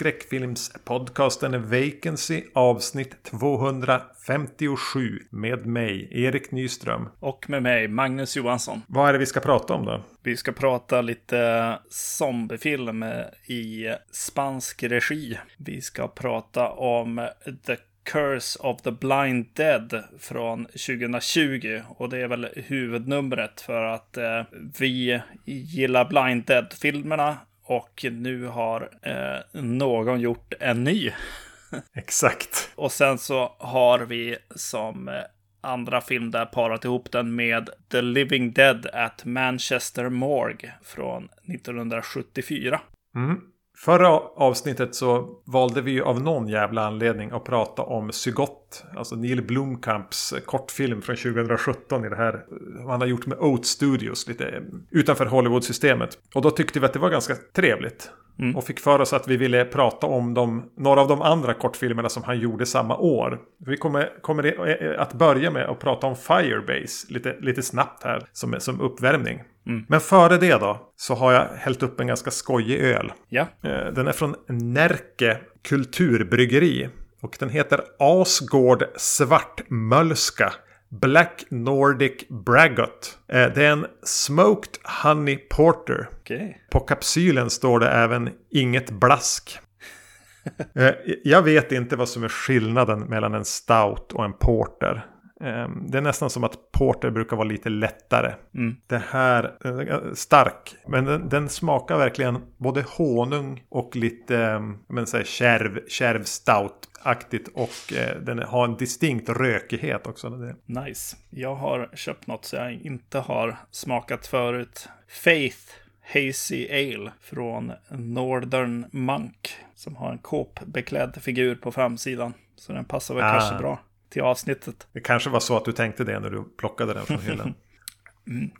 Skräckfilmspodcasten Vacancy avsnitt 257 med mig, Erik Nyström. Och med mig, Magnus Johansson. Vad är det vi ska prata om då? Vi ska prata lite zombiefilm i spansk regi. Vi ska prata om The Curse of the Blind Dead från 2020. Och det är väl huvudnumret för att eh, vi gillar Blind Dead-filmerna. Och nu har eh, någon gjort en ny. Exakt. och sen så har vi som eh, andra film där parat ihop den med The Living Dead at Manchester Morgue från 1974. Mm. Förra avsnittet så valde vi ju av någon jävla anledning att prata om Sygott. Alltså Neil Blomkamps kortfilm från 2017 i det här. Han har gjort med Oat Studios lite utanför Hollywood-systemet. Och då tyckte vi att det var ganska trevligt. Mm. Och fick för oss att vi ville prata om de, några av de andra kortfilmerna som han gjorde samma år. Vi kommer, kommer att börja med att prata om Firebase lite, lite snabbt här som, som uppvärmning. Mm. Men före det då så har jag hällt upp en ganska skojig öl. Ja. Eh, den är från Närke Kulturbryggeri. Och den heter Asgård Svartmölska. Black Nordic Braggot. Eh, det är en Smoked Honey Porter. Okay. På kapsylen står det även inget blask. Eh, jag vet inte vad som är skillnaden mellan en stout och en porter. Ehm, det är nästan som att porter brukar vara lite lättare. Mm. Det här, är stark. Men den, den, smakar verkligen både honung och lite ehm, men, så här, kärv, kärv stout-aktigt. Och eh, den har en distinkt rökighet också. Nice. Jag har köpt något som jag inte har smakat förut. Faith Hazy Ale från Northern Monk. Som har en kåpbeklädd figur på framsidan. Så den passar väl ah. kanske bra till avsnittet. Det kanske var så att du tänkte det när du plockade den från hyllan. mm.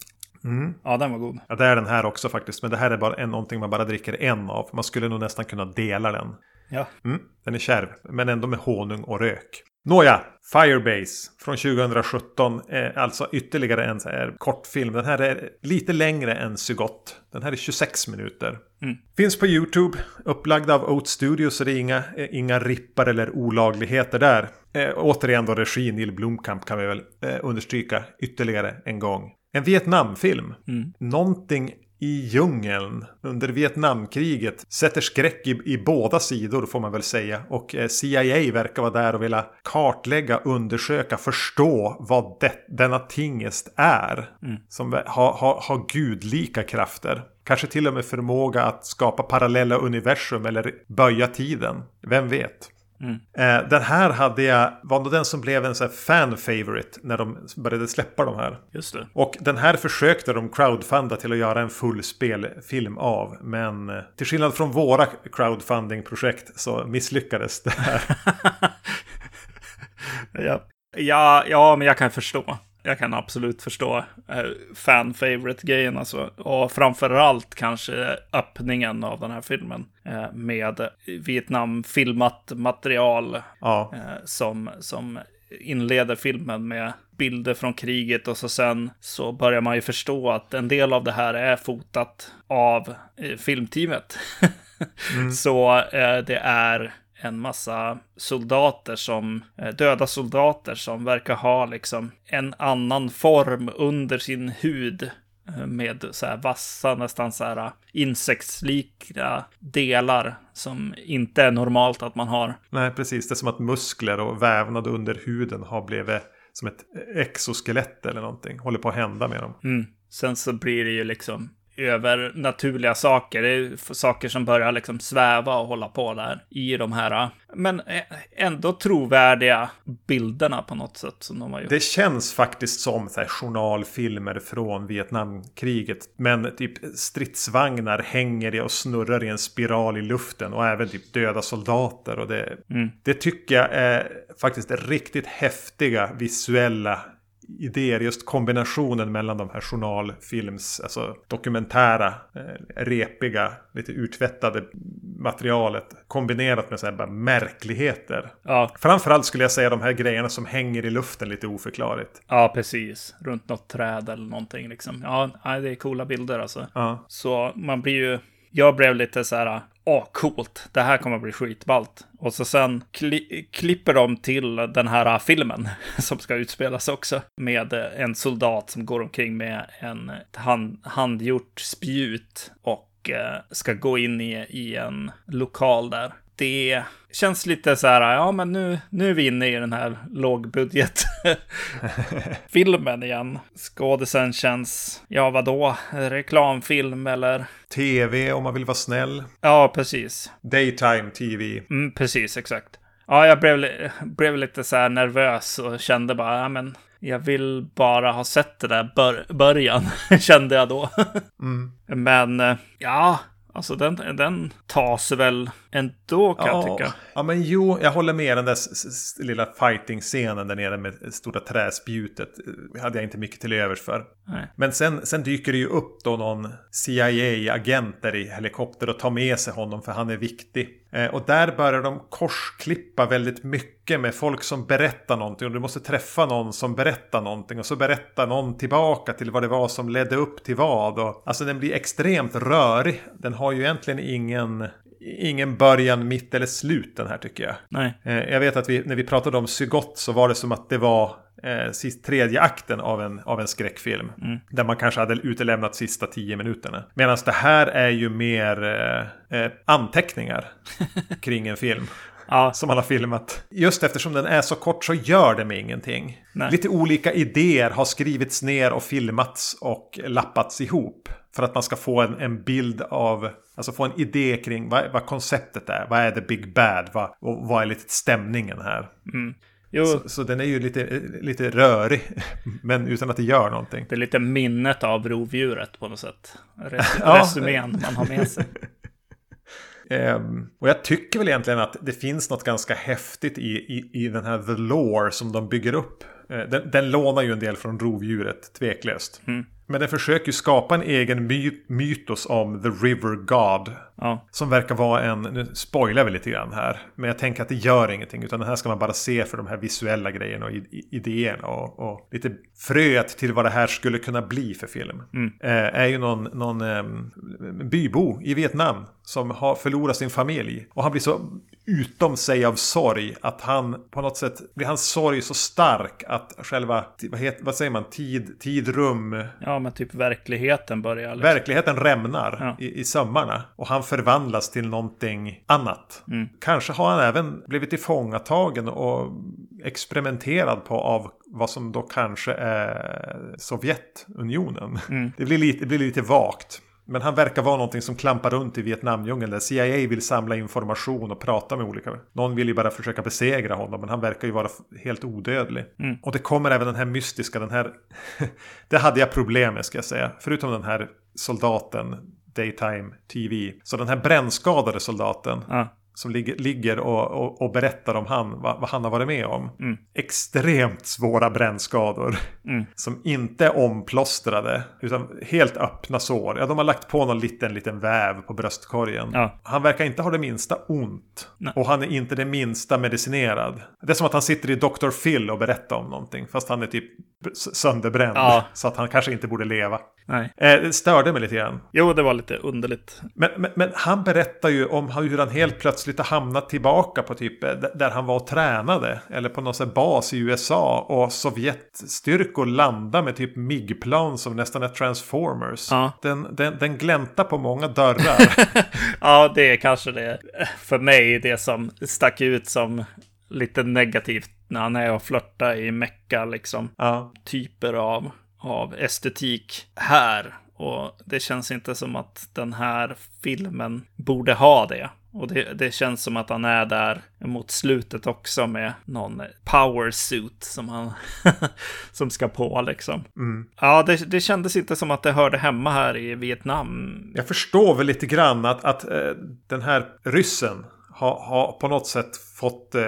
Mm. Ja, den var god. Ja, det är den här också faktiskt. Men det här är bara en, någonting man bara dricker en av. Man skulle nog nästan kunna dela den. Ja. Mm, den är kärv, men ändå med honung och rök. Nåja, Firebase från 2017 är alltså ytterligare en så här kortfilm. Den här är lite längre än Sygott. Den här är 26 minuter. Mm. Finns på YouTube, upplagd av Oat Studios så det är inga, inga rippar eller olagligheter där. Eh, återigen då regi Neil Blomkamp kan vi väl eh, understryka ytterligare en gång. En Vietnamfilm. Mm. Någonting i djungeln under Vietnamkriget sätter skräck i, i båda sidor får man väl säga. Och eh, CIA verkar vara där och vilja kartlägga, undersöka, förstå vad det, denna tingest är. Mm. Som har, har, har gudlika krafter. Kanske till och med förmåga att skapa parallella universum eller böja tiden. Vem vet? Mm. Eh, den här hade jag, var nog den som blev en fan favorite när de började släppa de här. Just det. Och den här försökte de crowdfunda till att göra en full spelfilm av. Men eh, till skillnad från våra crowdfunding-projekt så misslyckades det här. ja. Ja, ja, men jag kan förstå jag kan absolut förstå eh, fan favorite grejen alltså. Och framförallt kanske öppningen av den här filmen. Eh, med Vietnam filmat material. Ja. Eh, som, som inleder filmen med bilder från kriget och så sen så börjar man ju förstå att en del av det här är fotat av filmteamet. mm. så det är en massa soldater som, eh, döda soldater som verkar ha liksom en annan form under sin hud eh, med så här vassa, nästan så här insektslika delar som inte är normalt att man har. Nej, precis. Det är som att muskler och vävnad under huden har blivit som ett exoskelett eller någonting. Håller på att hända med dem. Mm. Sen så blir det ju liksom över naturliga saker. Det är saker som börjar liksom sväva och hålla på där i de här, men ändå trovärdiga bilderna på något sätt som de har gjort. Det känns faktiskt som så här, journalfilmer från Vietnamkriget. Men typ stridsvagnar hänger och snurrar i en spiral i luften och även typ döda soldater. Och det, mm. det tycker jag är faktiskt riktigt häftiga visuella idéer, just kombinationen mellan de här journalfilms, alltså dokumentära, eh, repiga, lite urtvättade materialet kombinerat med så här märkligheter. Ja. Framförallt skulle jag säga de här grejerna som hänger i luften lite oförklarligt. Ja, precis. Runt något träd eller någonting liksom. Ja, det är coola bilder alltså. Ja. Så man blir ju jag blev lite så här åh coolt, det här kommer att bli skitballt. Och så sen kli klipper de till den här filmen som ska utspelas också. Med en soldat som går omkring med en hand, handgjort spjut och eh, ska gå in i, i en lokal där det känns lite så här, ja men nu, nu är vi inne i den här lågbudget-filmen igen. Skådisen känns, ja vadå, reklamfilm eller? TV om man vill vara snäll. Ja, precis. Daytime TV. Mm, precis, exakt. Ja, jag blev, blev lite så här nervös och kände bara, ja men jag vill bara ha sett det där bör början, kände jag då. mm. Men eh, ja, Alltså den, den tas väl ändå kan ja, jag tycka. Ja men jo, jag håller med den där lilla fighting-scenen där nere med stora träspjutet. Det hade jag inte mycket till övers för. Nej. Men sen, sen dyker det ju upp då någon CIA-agent där i helikopter och tar med sig honom för han är viktig. Eh, och där börjar de korsklippa väldigt mycket med folk som berättar någonting. Och du måste träffa någon som berättar någonting. Och så berättar någon tillbaka till vad det var som ledde upp till vad. Och, alltså den blir extremt rörig. Den har ju egentligen ingen ingen början, mitt eller slut den här tycker jag. Nej. Eh, jag vet att vi, när vi pratade om Sygott så var det som att det var eh, sist, tredje akten av en, av en skräckfilm. Mm. Där man kanske hade utelämnat sista tio minuterna. Medan det här är ju mer eh, eh anteckningar kring en film. Ja. Som man har filmat. Just eftersom den är så kort så gör det mig ingenting. Nej. Lite olika idéer har skrivits ner och filmats och lappats ihop. För att man ska få en, en bild av, alltså få en idé kring vad, vad konceptet är. Vad är the big bad? Vad, och vad är lite stämningen här? Mm. Så, så, den är ju lite, lite rörig, men utan att det gör någonting. Det är lite minnet av rovdjuret på något sätt. Res ja. Resumén man har med sig. Um, och jag tycker väl egentligen att det finns något ganska häftigt i, i, i den här The Lore som de bygger upp. Uh, den, den lånar ju en del från rovdjuret, tveklöst. Mm. Men den försöker ju skapa en egen my mytos om The River God. Ja. Som verkar vara en, nu spoilar vi lite grann här. Men jag tänker att det gör ingenting. Utan den här ska man bara se för de här visuella grejerna och idéerna. Och, och lite fröet till vad det här skulle kunna bli för film. Mm. Eh, är ju någon, någon eh, bybo i Vietnam. Som har förlorat sin familj. Och han blir så utom sig av sorg. Att han på något sätt blir hans sorg så stark att själva, vad, heter, vad säger man, tid, tid, rum. Ja, men typ verkligheten börjar. Liksom. Verkligheten rämnar ja. i, i sömmarna. Och han förvandlas till någonting annat. Mm. Kanske har han även blivit tillfångatagen och experimenterad på av vad som då kanske är Sovjetunionen. Mm. Det, blir lite, det blir lite vagt. Men han verkar vara någonting som klampar runt i Vietnamdjungeln där CIA vill samla information och prata med olika. Någon vill ju bara försöka besegra honom men han verkar ju vara helt odödlig. Mm. Och det kommer även den här mystiska, den här... det hade jag problem med ska jag säga. Förutom den här soldaten, Daytime TV. Så den här brännskadade soldaten. Ja som ligger, ligger och, och, och, berättar om han, vad, vad, han har varit med om. Mm. Extremt svåra brännskador. Mm. Som inte är omplåstrade. Utan helt öppna sår. Ja, de har lagt på någon liten, liten väv på bröstkorgen. Ja. Han verkar inte ha det minsta ont. Nej. Och han är inte det minsta medicinerad. Det är som att han sitter i Dr. Phil och berättar om någonting. Fast han är typ sönderbränd. Ja. Så att han kanske inte borde leva. Nej. Eh, det störde mig lite grann. Jo, det var lite underligt. Men, men, men, han berättar ju om hur han helt plötsligt har hamnat tillbaka på typ eh, där han var och tränade. Eller på någon sån bas i USA. Och Sovjetstyrkor landar med typ MIG-plan som nästan är Transformers. Ja. Den, den, den gläntar på många dörrar. ja, det är kanske det. För mig det som stack ut som lite negativt när han är och flörtar i Mecka liksom. Ja. Typer av av estetik här. Och det känns inte som att den här filmen borde ha det. Och det, det, känns som att han är där mot slutet också med någon power suit som han som ska på liksom. Mm. Ja, det, det kändes inte som att det hörde hemma här i Vietnam. Jag förstår väl lite grann att, att äh, den här ryssen har, har på något sätt fått eh,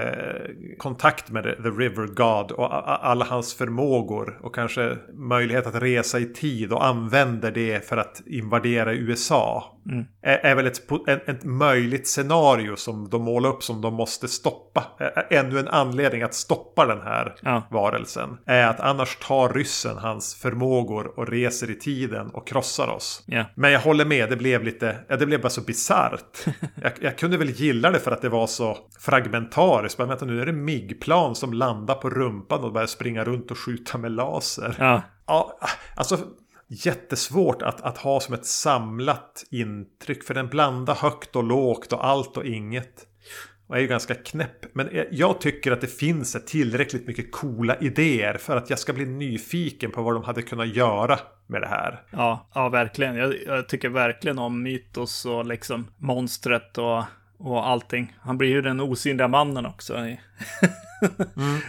kontakt med The River God och alla hans förmågor och kanske möjlighet att resa i tid och använder det för att invadera USA. Mm. Är, är, väl ett, ett, ett, möjligt scenario som de målar upp som de måste stoppa. Ännu en anledning att stoppa den här ja. varelsen. Är att annars tar ryssen hans förmågor och reser i tiden och krossar oss. Yeah. Men jag håller med, det blev lite, ja, det blev bara så bisarrt. jag, jag, kunde väl gilla det för att det var så fragmentariskt. Men vänta nu är det MIG-plan som landar på rumpan och börjar springa runt och skjuta med laser. Ja. Ja, alltså jättesvårt att, att ha som ett samlat intryck. För den blandar högt och lågt och allt och inget. Och är ju ganska knäpp. Men jag tycker att det finns tillräckligt mycket coola idéer för att jag ska bli nyfiken på vad de hade kunnat göra med det här. Ja, ja verkligen. Jag, jag tycker verkligen om Mytos och liksom monstret och, och allting. Han blir ju den osynliga mannen också. mm.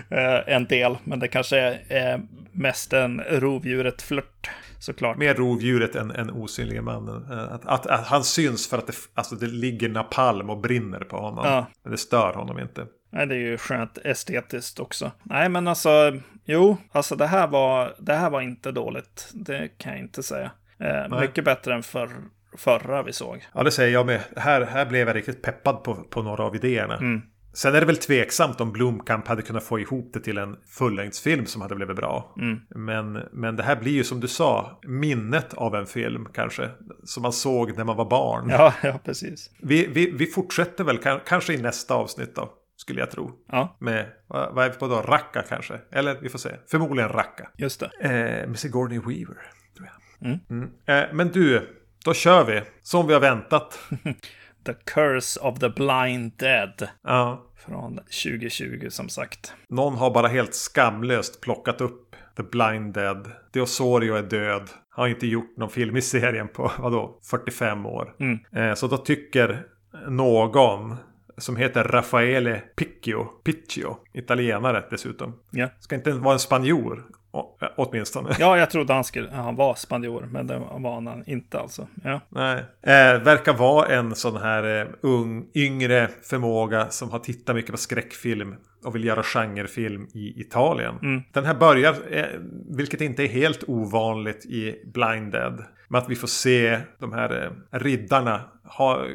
en del, men det kanske är mest en rovdjuret-flört såklart. Mer rovdjuret än, än osynliga mannen. Eh, att, att, att, han syns för att det, alltså det ligger napalm och brinner på honom. Ja. Men det stör honom inte. Nej, det är ju skönt estetiskt också. Nej, men alltså, jo, alltså det här var, det här var inte dåligt. Det kan jag inte säga. Eh, mycket bättre än för, förra vi såg. Ja, det säger jag med. Här, här blev jag riktigt peppad på, på några av idéerna. Mm. Sen är det väl tveksamt om Blomkamp hade kunnat få ihop det till en fullängdsfilm som hade blivit bra. Mm. Men, men det här blir ju som du sa, minnet av en film kanske. Som man såg när man var barn. Ja, ja precis. Vi, vi, vi fortsätter väl kanske i nästa avsnitt då. Skulle jag tro. Ja. Med, vad, är vi på då? Racka kanske? Eller vi får se. Förmodligen Racka. Just det. Eh, med Sigourney Weaver. Tror jag. Mm. Mm. Eh, men du, då kör vi. Som vi har väntat. The Curse of the Blind Dead. Ja. Från 2020 som sagt. Någon har bara helt skamlöst plockat upp The Blind Dead. Deosorio är död. Har inte gjort någon film i serien på vadå 45 år. Mm. Eh, så då tycker någon som heter Raffaele Picchio, Picchio, italienare dessutom. Ja. Ska inte vara en spanjor åtminstone. Ja, jag trodde han, skulle, han var spanjor, men det var han inte alltså. Ja. Nej, eh, verkar vara en sån här eh, ung, yngre förmåga som har tittat mycket på skräckfilm och vill göra genrefilm i Italien. Mm. Den här börjar, eh, vilket inte är helt ovanligt i Blind Dead, med att vi får se de här eh, riddarna ha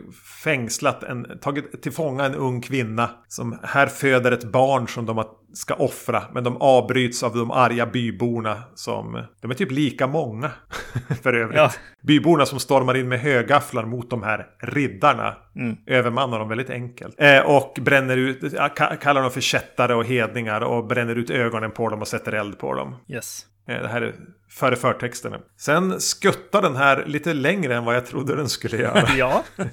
fängslat en, tagit till fånga en ung kvinna som här föder ett barn som de ska offra. Men de avbryts av de arga byborna som, de är typ lika många för övrigt. Ja. Byborna som stormar in med högafflar mot de här riddarna. Mm. Övermannar dem väldigt enkelt. Eh, och bränner ut, kallar dem för kättare och hedningar och bränner ut ögonen på dem och sätter eld på dem. Yes. Eh, det här är före förtexterna. Sen skuttar den här lite längre än vad jag trodde den skulle göra. ja.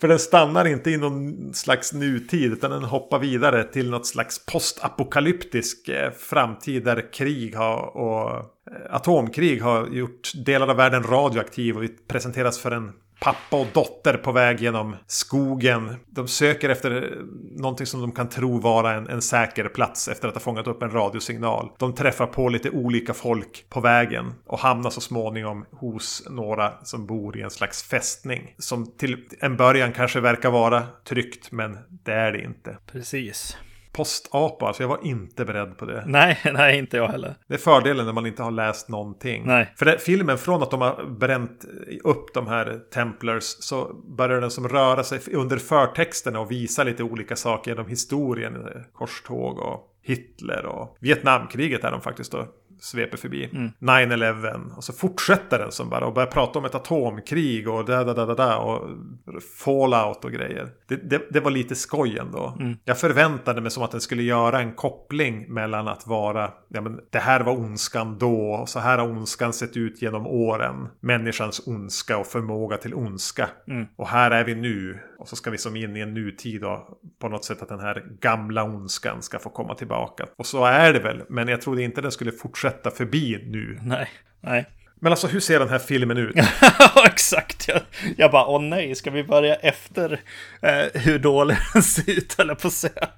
För den stannar inte i någon slags nutid utan den hoppar vidare till något slags postapokalyptisk eh, framtid där krig har, och eh, atomkrig har gjort delar av världen radioaktiv och vi presenteras för en pappa och dotter på väg genom skogen. De söker efter någonting som de kan tro vara en, en säker plats efter att ha fångat upp en radiosignal. De träffar på lite olika folk på vägen och hamnar så småningom hos några som bor i en slags fästning. Som till en början kanske verkar vara tryggt men det är det inte. Precis postapa, så jag var inte beredd på det. Nej, nej, inte jag heller. Det är fördelen när man inte har läst någonting. Nej. För det, filmen, från att de har bränt upp de här Templars så börjar den som röra sig under förtexterna och visa lite olika saker genom historien. Korståg och Hitler och Vietnamkriget är de faktiskt då sveper förbi. Mm. 9-11. Och så fortsätter den som bara och börjar prata om ett atomkrig och da, da, da, da, da och fallout och grejer. Det, det, det var lite skoj ändå. Mm. Jag förväntade mig som att den skulle göra en koppling mellan att vara, ja men det här var ondskan då och så här har ondskan sett ut genom åren. Människans ondska och förmåga till ondska. Mm. Och här är vi nu. Och så ska vi som in i en nutid och på något sätt att den här gamla ondskan ska få komma tillbaka. Och så är det väl, men jag trodde inte den skulle fortsätta förbi nu. Nej, nej. Men alltså hur ser den här filmen ut? Exakt. Jag, jag bara, åh nej, ska vi börja efter eh, hur dålig den ser ut, eller på att säga.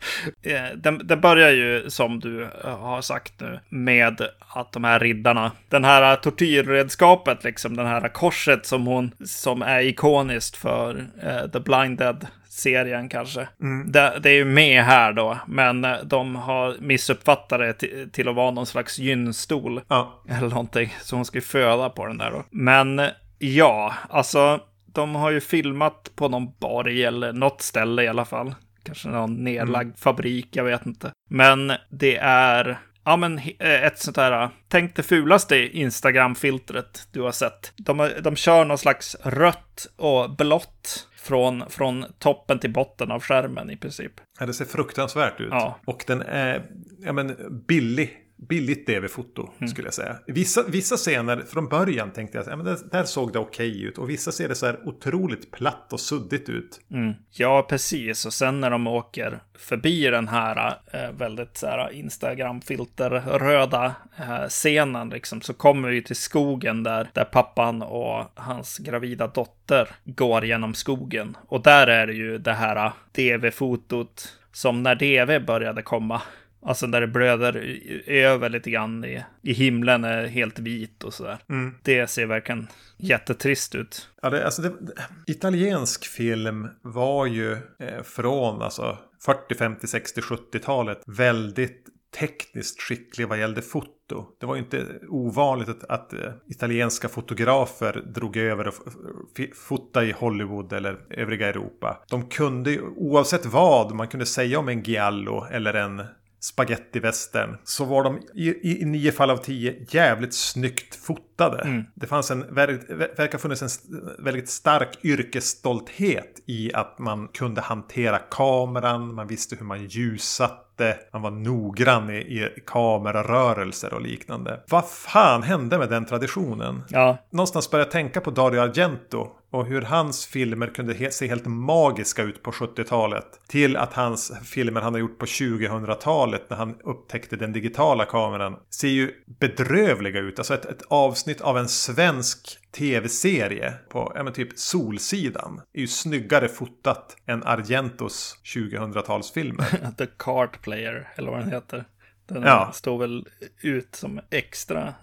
Eh, den, den, börjar ju, som du eh, har sagt nu, med att de här riddarna, den här tortyrredskapet, liksom, den här korset som hon, som är ikoniskt för eh, The Blind Dead serien kanske. Mm. Det, det, är ju med här då, men de har missuppfattat det till, till att vara någon slags gynstol. Ja. Eller någonting, så hon ska ju föda på den där då. Men ja, alltså de har ju filmat på någon borg eller något ställe i alla fall. Kanske någon nedlagd mm. fabrik, jag vet inte. Men det är Ja, men eh, ett sånt här, tänk det fulaste Instagram-filtret du har sett. De, de kör någon slags rött och blått från, från toppen till botten av skärmen i princip. Ja, det ser fruktansvärt ut. Ja. Och den är ja, men, billig billigt DV-foto mm. skulle jag säga. Vissa, vissa scener från början tänkte jag att ja, det, där såg det okej okay ut. Och vissa ser det så här otroligt platt och suddigt ut. Mm. Ja, precis. Och sen när de åker förbi den här äh, väldigt så här Instagram-filter-röda äh, scenen liksom, så kommer vi till skogen där, där pappan och hans gravida dotter går genom skogen. Och där är det ju det här DV-fotot som när DV började komma Alltså där det blöder över lite grann i, i himlen är helt vit och sådär. Mm. Det ser verkligen jättetrist ut. Ja, det, alltså det, italiensk film var ju eh, från alltså 40, 50, 60, 70-talet väldigt tekniskt skicklig vad gällde foto. Det var ju inte ovanligt att, att uh, italienska fotografer drog över och fota i Hollywood eller övriga Europa. De kunde oavsett vad man kunde säga om en Giallo eller en spagettivästern så var de i, i, nio fall av tio jävligt snyggt fotade. Mm. Det fanns en, verkar funnits en väldigt stark yrkesstolthet i att man kunde hantera kameran, man visste hur man ljussatte, man var noggrann i, i kamerarörelser och liknande. Vad fan hände med den traditionen? Ja. Någonstans började jag tänka på Dario Argento och hur hans filmer kunde se helt magiska ut på 70-talet. Till att hans filmer han har gjort på 2000-talet när han upptäckte den digitala kameran ser ju bedrövliga ut. Alltså ett, ett avsnitt av en svensk tv-serie på ja, men typ Solsidan är ju snyggare fotat än Argentos 2000-talsfilmer. The Card Player, eller vad den heter. Den ja. står väl ut som extra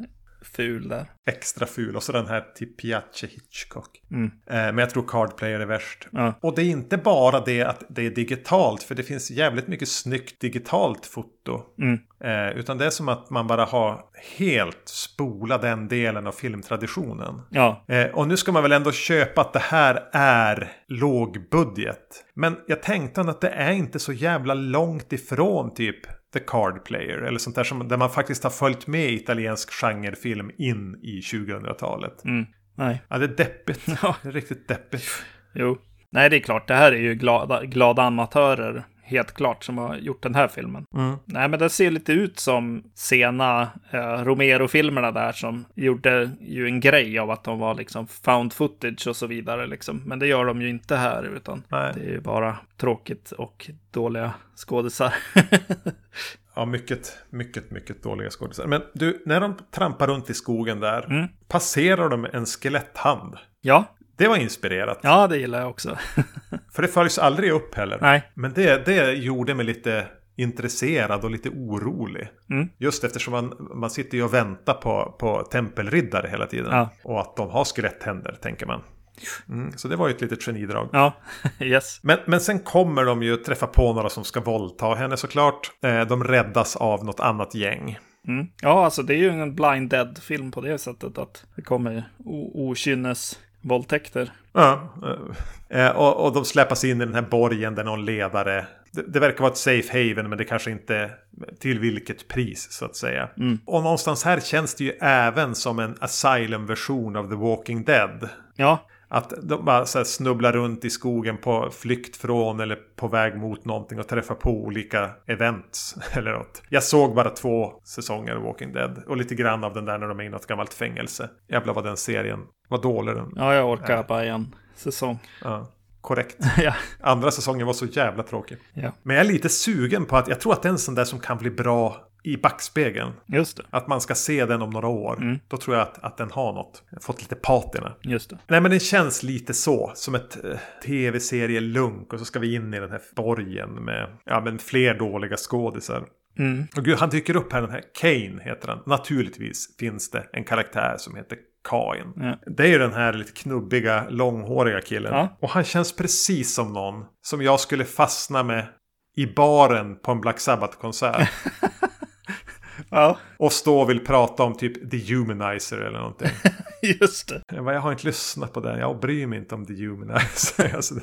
ful där. Extra ful. Och så den här till Piace Hitchcock. Mm. Eh, men jag tror Card Player är värst. Ja. Och det är inte bara det att det är digitalt. För det finns jävligt mycket snyggt digitalt foto. Mm. Eh, utan det är som att man bara har helt spolat den delen av filmtraditionen. Ja. Eh, och nu ska man väl ändå köpa att det här är lågbudget. Men jag tänkte att det är inte så jävla långt ifrån typ The Card Player. Eller sånt där som, där man faktiskt har följt med italiensk genrefilm in i 2000-talet. Mm. Nej. Ja, det är deppigt. Ja. Det är riktigt deppigt. Jo. Nej, det är klart. Det här är ju glada, glada amatörer helt klart som har gjort den här filmen. Mm. Nej, men det ser lite ut som sena eh, Romero-filmerna där som gjorde ju en grej av att de var liksom found footage och så vidare liksom. Men det gör de ju inte här utan Nej. det är ju bara tråkigt och dåliga skådisar. Ja, mycket, mycket, mycket dåliga skådisar. Men du, när de trampar runt i skogen där, mm. passerar de en skeletthand? Ja. Det var inspirerat. Ja, det gillar jag också. För det följs aldrig upp heller. Nej. Men det, det gjorde mig lite intresserad och lite orolig. Mm. Just eftersom man, man sitter ju och väntar på, på tempelriddare hela tiden. Ja. Och att de har skeletthänder, tänker man. Mm, så det var ju ett litet genidrag. Ja, yes. Men, men sen kommer de ju träffa på några som ska våldta henne såklart. Eh, de räddas av något annat gäng. Mm. Ja, alltså det är ju en blind dead-film på det sättet att det kommer okynnes våldtäkter. Ja, eh, och, och de släpas in i den här borgen där någon ledare det, det, verkar vara ett safe haven men det kanske inte till vilket pris så att säga. Mm. Och någonstans här känns det ju även som en asylum-version av The Walking Dead. Ja. Att de bara så snubblar runt i skogen på flykt från eller på väg mot någonting och träffar på olika events eller något. Jag såg bara två säsonger av Walking Dead och lite grann av den där när de är i något gammalt fängelse. Jävlar vad den serien var dålig den. Ja, jag orkar bara en säsong. Ja korrekt. ja. Andra säsongen var så jävla tråkig. Ja. Men jag är lite sugen på att jag tror att det är en sån där som kan bli bra i backspegeln. Just det. Att man ska se den om några år. Mm. Då tror jag att, att den har något. Fått lite patina. Just det. Nej men den känns lite så. Som ett eh, tv-serie-lunk. Och så ska vi in i den här borgen med ja, men fler dåliga skådisar. Mm. Och gud, han dyker upp här, den här Kane heter han. Naturligtvis finns det en karaktär som heter Kain. Ja. Det är ju den här lite knubbiga, långhåriga killen. Ja. Och han känns precis som någon som jag skulle fastna med i baren på en Black Sabbath-konsert. Ja, och stå och vill prata om typ The Humanizer eller någonting. just det. Jag, bara, jag har inte lyssnat på den, jag bryr mig inte om The Humanizer. alltså, det...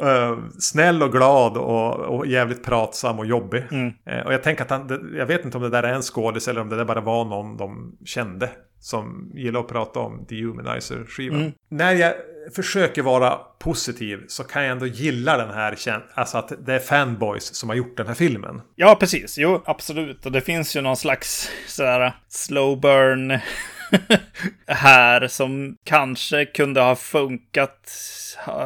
Eh, snäll och glad och, och jävligt pratsam och jobbig. Mm. Eh, och jag tänker att han, jag vet inte om det där är en skådis eller om det där bara var någon de kände. Som gillar att prata om The Humanizer-skivan. Mm. När jag försöker vara positiv så kan jag ändå gilla den här, alltså att det är fanboys som har gjort den här filmen. Ja, precis. Jo, absolut. Och det finns ju någon slags sådär slow burn här som kanske kunde ha funkat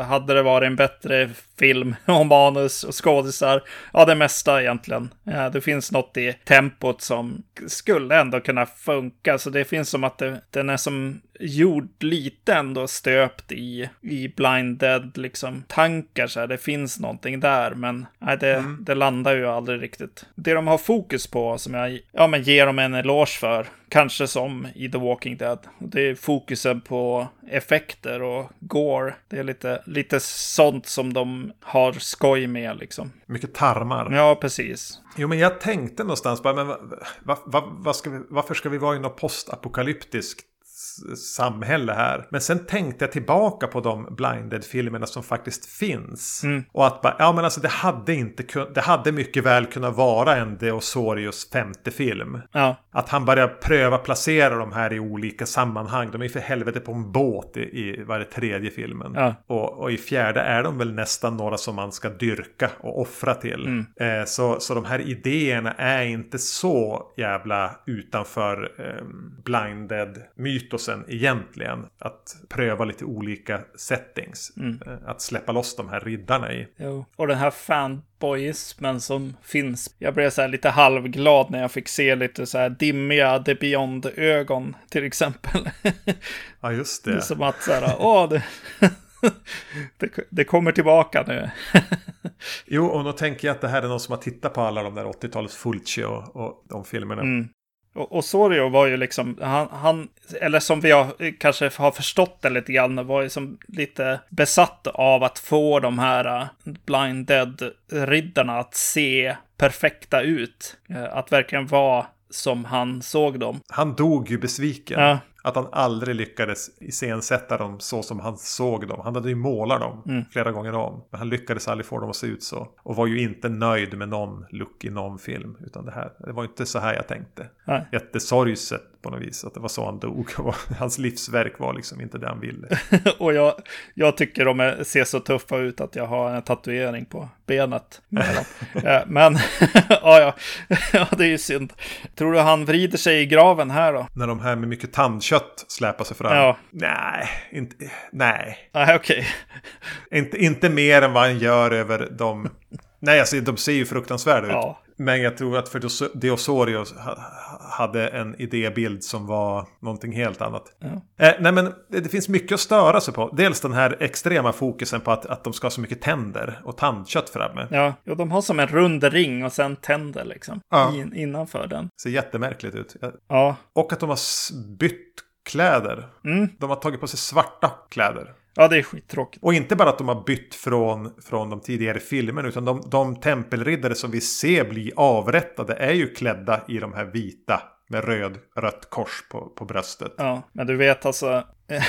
hade det varit en bättre film och manus och skådisar. Ja, det mesta egentligen. Ja, det finns något i tempot som skulle ändå kunna funka. Så det finns som att det, den är som gjord lite ändå stöpt i, i Blind Dead liksom tankar så här. Det finns någonting där, men nej, det, det landar ju aldrig riktigt. Det de har fokus på som jag ja, men ger dem en eloge för, kanske som i The Walking Dead, det är fokusen på effekter och gore. Det är lite, lite sånt som de har skoj med liksom. Mycket tarmar. Ja, precis. Jo, men jag tänkte någonstans bara, men va, va, va, ska vi, varför ska vi vara i något postapokalyptiskt samhälle här? Men sen tänkte jag tillbaka på de blinded-filmerna som faktiskt finns. Och att bara, ja men alltså det hade inte kun- det hade mycket väl kunnat vara en Deosorius femte film. Ja, Att han börjar pröva placera de här i olika sammanhang. De är för helvete på en båt i, i varje tredje filmen. Ja. Och, och i fjärde är de väl nästan några som man ska dyrka och offra till. Eh, så, så de här idéerna är inte så jävla utanför eh, blinded-mytosen egentligen. Att pröva lite olika settings. Eh, att släppa loss de här riddarna i. Jo. Och den här fanboyismen som finns. Jag blev så lite halvglad när jag fick se lite så här dimmiga The Beyond-ögon till exempel. Ja, just Det är det. som att så här, åh, det, det, det kommer tillbaka nu. Jo, och då tänker jag att det här är någon som har tittat på alla de där 80-talets Fulci och, och de filmerna. Mm. Och, Sorio var ju liksom, han, han, eller som vi har, kanske har förstått det lite grann, var ju som lite besatt av att få de här uh, Blind Dead-riddarna att se perfekta ut. Eh, Att verkligen vara som han såg dem. Han dog ju besviken. Ja. Att han aldrig lyckades iscensätta dem så som han såg dem. Han hade ju målat dem Mm. flera gånger om. Men han lyckades aldrig få dem att se ut så. Och var ju inte nöjd med någon look i någon film. Utan det här, det var inte så här jag tänkte. Nej. Jättesorgset på något vis. Att det var så han dog. Och Hans livsverk var liksom inte det han ville. Och jag, jag tycker de är, ser så tuffa ut att jag har en tatuering på benet. Eh, Men, ja, ja. ja, det är ju synd. Tror du han vrider sig i graven här då? När de här med mycket tandkött släpar sig fram. Ja. Nej, inte, nej. Nej, okej. Inte, inte mer än vad han gör över de... Nej, alltså de ser ju fruktansvärda ut. Ja. Men jag tror att för ha- hade en idébild som var någonting helt annat. Ja. Eh, nej, men det, finns mycket att störa sig på. Dels den här extrema fokusen på att, att de ska ha så mycket tänder och tandkött framme. Ja, jo, de har som en rund ring och sen tänder liksom. Ja. In, innanför den. Ser jättemärkligt ut. Ja. Och att de har bytt kläder. Mm. De har tagit på sig svarta kläder. Ja det är skittråkigt. Och inte bara att de har bytt från, från de tidigare filmerna utan de, de tempelriddare som vi ser bli avrättade är ju klädda i de här vita med röd, rött kors på, på bröstet. Ja, men du vet alltså.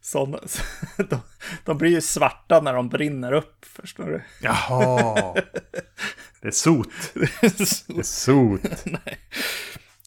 Såna, de, de blir ju svarta när de brinner upp, förstår du? Jaha! Det är sot. Det är sot. Nej.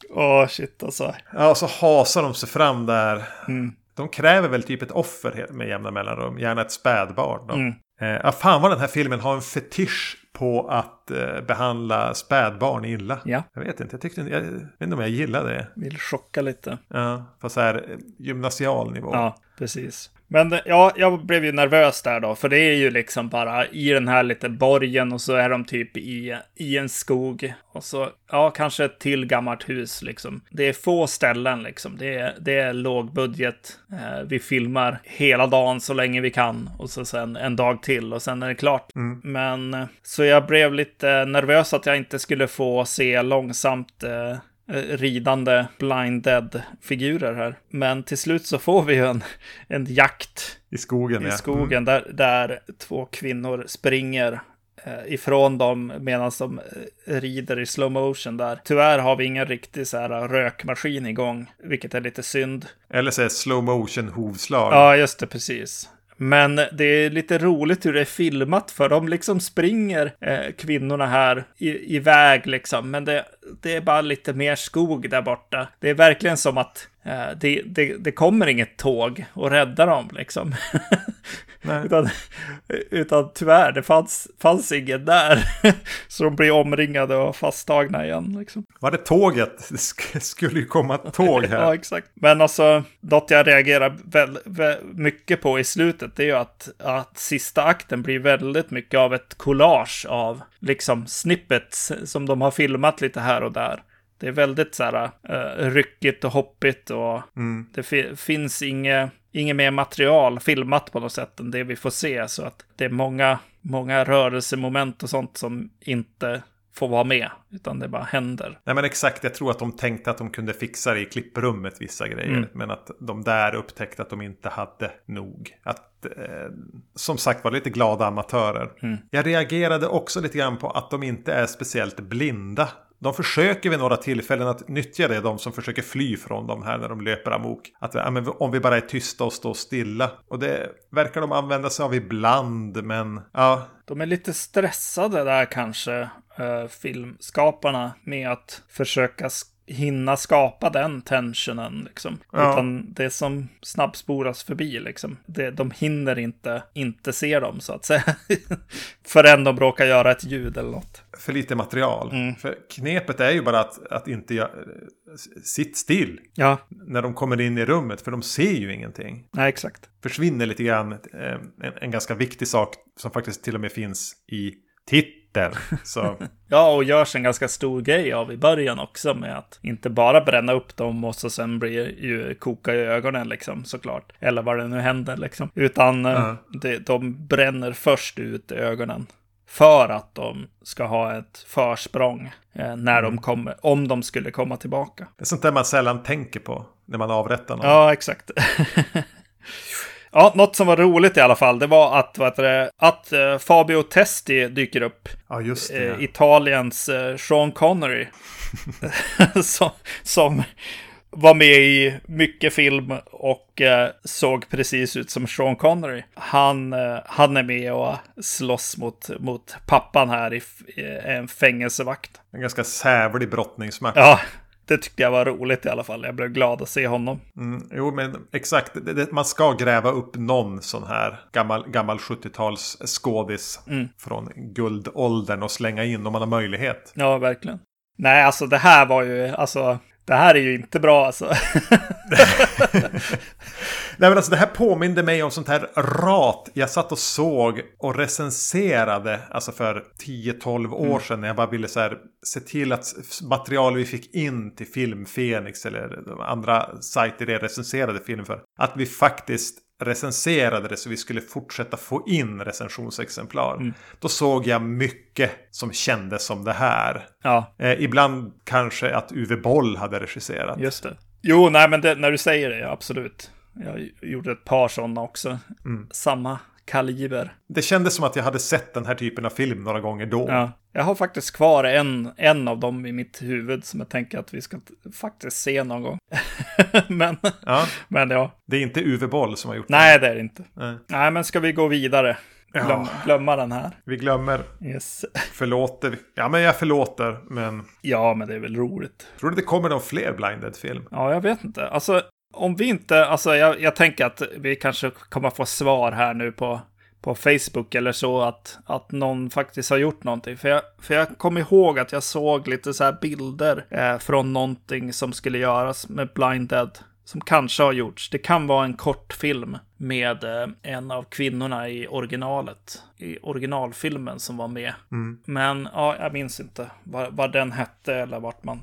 Åh, shit alltså. Ja, och så hasar de sig fram där. Mm. De kräver väl typ ett offer med jämna mellanrum. Gärna ett spädbarn. Då. Mm. Eh, fan vad den här filmen har en fetisch på att eh, behandla spädbarn illa. Ja. Jag vet inte, jag, tyckte, jag vet inte om jag gillar det. Vill chocka lite. Ja, på så här eh, gymnasial nivå. Ja, precis. Men eh, ja, jag blev ju nervös där då, för det är ju liksom bara i den här lite borgen och så är de typ i, i en skog. Och så, ja, kanske ett till gammalt hus liksom. Det är få ställen liksom. Det är, det är låg budget. Eh, vi filmar hela dagen så länge vi kan och så sen en dag till och sen är det klart. Men eh, så jag blev lite nervös att jag inte skulle få se långsamt eh, ridande blind dead-figurer här. Men till slut så får vi ju en, en jakt I skogen, i ja. skogen Mm. där, där två kvinnor springer eh, ifrån dem medan de eh, rider i slow motion där. Tyvärr har vi ingen riktig så här rökmaskin igång, vilket är lite synd. Eller så är slow motion hovslag. Ja, just det, precis. Men det är lite roligt hur det är filmat för de liksom springer eh, kvinnorna här i, iväg liksom. Men det, det är bara lite mer skog där borta. Det är verkligen som att eh, det, det, det kommer inget tåg och räddar dem liksom. Utan, utan tyvärr, det fanns, fanns ingen där. Så de blir omringade och fasttagna igen liksom. Var det tåget? Det sk- skulle ju komma ett tåg Ja, här. exakt. Men alltså, något jag reagerar väl, väl, mycket på i slutet, det är ju att, att sista akten blir väldigt mycket av ett collage av liksom snippets som de har filmat lite här och där. Det är väldigt så här uh, ryckigt och hoppigt och Mm. det fi- finns inget, inget mer material filmat på något sätt än det vi får se. Så att det är många, många rörelsemoment och sånt som inte får vara med, utan det bara händer. Nej men exakt, jag tror att de tänkte att de kunde fixa det i klipprummet vissa grejer. Mm. Men att de där upptäckte att de inte hade nog. Att, eh, som sagt var lite glada amatörer. Mm. Jag reagerade också lite grann på att de inte är speciellt blinda. De försöker vid några tillfällen att nyttja det, de som försöker fly från dem här när de löper amok. Att ja, men om vi bara är tysta och står stilla. Och det verkar de använda sig av ibland, men ja, De är lite stressade där kanske, eh, filmskaparna, med att försöka hinna skapa den tensionen. Liksom. Ja. Utan det som snabbsporas förbi, liksom. Det, de hinner inte inte se dem, så att säga. Förrän de råkar göra ett ljud eller något. för lite material. Mm. För knepet är ju bara att, att inte göra... Sitt still Ja, när de kommer in i rummet, för de ser ju ingenting. nej, exakt. Försvinner lite grann eh, en, en ganska viktig sak som faktiskt till och med finns i titeln. Så Ja, och görs en ganska stor grej av i början också med att inte bara bränna upp dem och så sen blir ju koka i ögonen liksom såklart. Eller vad det nu händer liksom. Utan eh, Ja. det, de bränner först ut ögonen. För att de ska ha ett försprång eh, när de kommer, om de skulle komma tillbaka. det är sånt där man sällan tänker på när man avrättar någon. Ja, exakt. ja, något som var roligt i alla fall, det var att, vad det, att eh, Fabio Testi dyker upp. Ja, just det. eh, Italiens eh, Sean Connery. som, som var med i mycket film och såg precis ut som Sean Connery. Han, han är med och slåss mot, mot pappan här i en fängelsevakt. En ganska sävlig brottningsmatch. Ja, det tyckte jag var roligt i alla fall. Jag blev glad att se honom. Mm, jo, men exakt. Det, det, man ska gräva upp någon sån här gammal, gammal 70-tals skådis Mm. från guldåldern och slänga in om man har möjlighet. Ja, verkligen. Nej, alltså det här var ju, alltså, det här är ju inte bra alltså. Nej men alltså det här påminde mig om sånt här rat jag satt och såg och recenserade alltså för 10-12 år sedan när jag bara ville så här, se till att material vi fick in till Film Fenix eller andra sajter jag recenserade film för. Att vi faktiskt recenserade det så vi skulle fortsätta få in recensionsexemplar. Då såg jag mycket som kändes som det här. ja, Eh, ibland kanske att Uwe Boll hade regisserat. just det. Jo, nej, men det, när du säger det, absolut. Jag gjorde ett par sådana också. Samma kaliber. Det kändes som att jag hade sett den här typen av film några gånger då. Ja. Jag har faktiskt kvar en, en av dem i mitt huvud som jag tänker att vi ska faktiskt se någon gång. men, Ja, men ja, det är inte Uwe Boll som har gjort nej det är det inte. det. Nej. Nej, men ska vi gå vidare? Glöm, Ja. Glömma den här. Vi glömmer, Yes. förlåter. Ja, men jag förlåter. Men Ja, men det är väl roligt. tror du det kommer någon fler Blinded-film? Ja, jag vet inte. Alltså, om vi inte, alltså jag, jag tänker att vi kanske kommer få svar här nu på, på Facebook eller så att, att någon faktiskt har gjort någonting. För jag, för jag kommer ihåg att jag såg lite så här bilder eh, från någonting som skulle göras med Blind Dead. Som kanske har gjorts. Det kan vara en kortfilm med eh, en av kvinnorna i originalet. I originalfilmen som var med. Men ja, jag minns inte vad, vad den hette eller vart man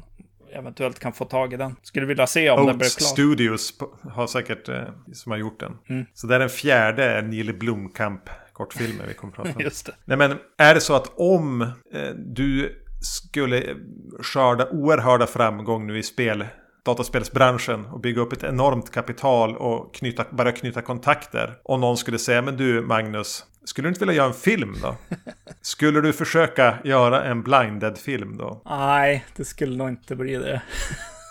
eventuellt kan få tag i den. Skulle vilja se om den blev Oats klar. Studios har säkert eh, som har gjort den. Mm. Så det är den fjärde Neil Blomkamp kortfilmen vi kommer att prata om. Just det. Nej men är det så att om eh, du skulle skörda oerhörda framgång nu i spel dataspelsbranschen och bygga upp ett enormt kapital och knyta, börja knyta kontakter. Och någon skulle säga, men du Magnus, skulle du inte vilja göra en film då? Skulle du försöka göra en blinded-film då? Nej, det skulle nog inte bli det.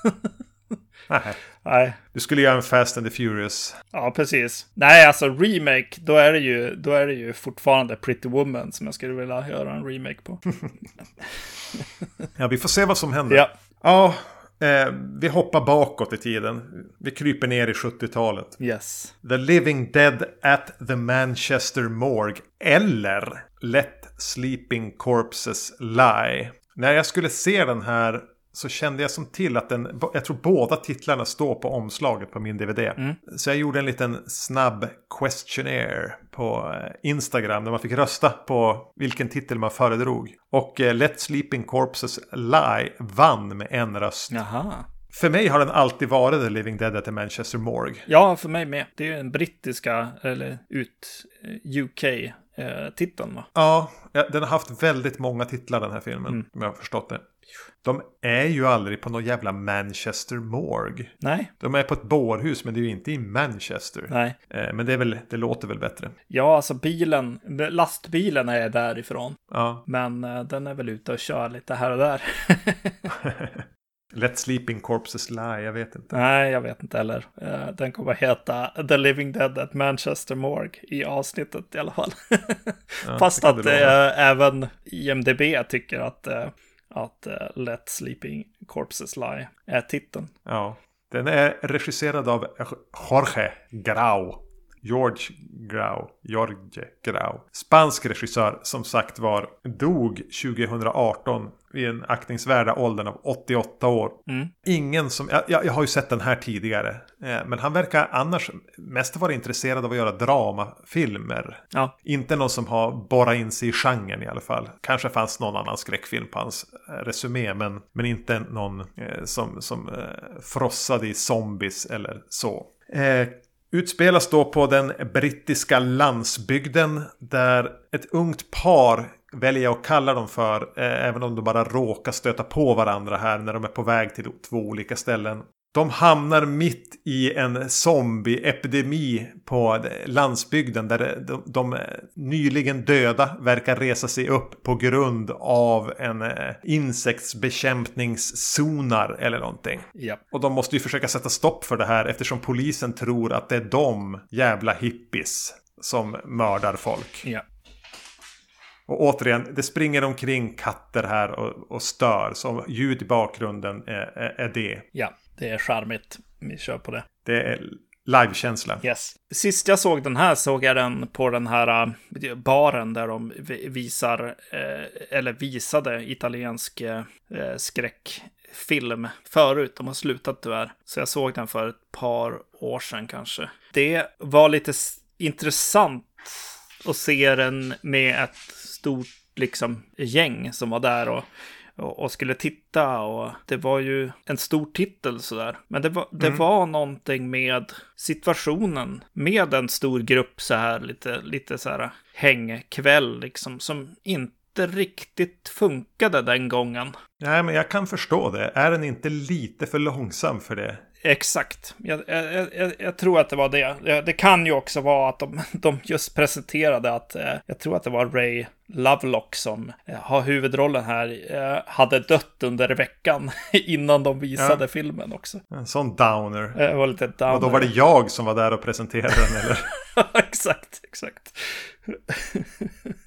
Nej. Nej. Du skulle göra en Fast and the Furious. Ja, precis. Nej, alltså remake, då är det ju, då är det ju fortfarande Pretty Woman som jag skulle vilja göra en remake på. ja, vi får se vad som händer. Ja. Ja, eh, vi hoppar bakåt i tiden. Vi kryper ner i 70-talet. Yes. The Living Dead at the Manchester Morgue. Eller Let Sleeping Corpses Lie. När jag skulle se den här så kände jag som till att den, jag tror båda titlarna står på omslaget på min DVD. Mm. Så jag gjorde en liten snabb questionnaire på eh, Instagram där man fick rösta på vilken titel man föredrog. Och eh, Let Sleeping Corpses Lie vann med en röst. Jaha. För mig har den alltid varit The Living Dead at the Manchester Morgue. Ja, för mig med. Det är ju en brittiska, eller ut, UK-titeln va? Ja, den har haft väldigt många titlar den här filmen. Mm. Om jag har förstått det. De är ju aldrig på någon jävla Manchester Morgue. Nej. De är på ett bårhus men det är ju inte i Manchester. Nej. Eh, Men det, är väl, det låter väl bättre. Ja, alltså bilen, lastbilen är därifrån. Ja. Men eh, den är väl ute och kör lite här och där. Let Sleeping Corpses Lie, jag vet inte. Nej, jag vet inte heller. Eh, Den kommer heta The Living Dead at Manchester Morgue i avsnittet i alla fall. Ja, Fast att eh, även IMDB tycker att, eh, att uh, Let Sleeping Corpses Lie är titeln. Ja. Den är regisserad av Jorge Grau. George Grau. Jorge Grau. Spansk regissör som sagt var dog 2018 vid en aktningsvärda åldern av 88 år. Mm. Ingen som, jag, jag har ju sett den här tidigare. Eh, men han verkar annars mest vara intresserad av att göra dramafilmer. Ja, Inte någon som har borrat in sig i genren i alla fall. Kanske fanns någon annan skräckfilm på hans eh, resumé. Men, men inte någon eh, som, som frossade i zombies eller så. Eh, utspelas då på den brittiska landsbygden. Där ett ungt par väljer jag att kalla dem för. Eh, även om de bara råkar stöta på varandra här när de är på väg till två olika ställen. De hamnar mitt i en zombieepidemi på landsbygden där de, de nyligen döda verkar resa sig upp på grund av en eh, insektsbekämpningszonar eller någonting. ja. Och de måste ju försöka sätta stopp för det här eftersom polisen tror att det är de jävla hippies som mördar folk. ja. Och återigen, det springer omkring katter här och, och stör. Så ljud i bakgrunden är, är, är det. Ja, det är charmigt. Vi kör på det. Det är livekänsla. Yes. Sist jag såg den här såg jag den på den här äh, baren där de vi- visar, eh, eller visade italiensk eh, skräckfilm förut. De har slutat tyvärr. Så jag såg den för ett par år sedan kanske. Det var lite intressant att se den med ett stort liksom gäng som var där och och, skulle titta och det var ju en stor titel sådär. Men det var, det var någonting med situationen med en stor grupp så här lite, lite så här hängkväll liksom som inte riktigt funkade den gången. Nej, men jag kan förstå det. Är den inte lite för långsam för det? Exakt. Jag, jag, jag, jag tror att det var det. Det- kan ju också vara att de, de just presenterade att, eh, jag tror att det var Ray Lovelock som eh, har huvudrollen här, eh, hade dött under veckan innan de visade Ja. filmen också. En sån downer. Eh, var lite downer. Och då var det jag som var där och presenterade den, eller? exakt, exakt.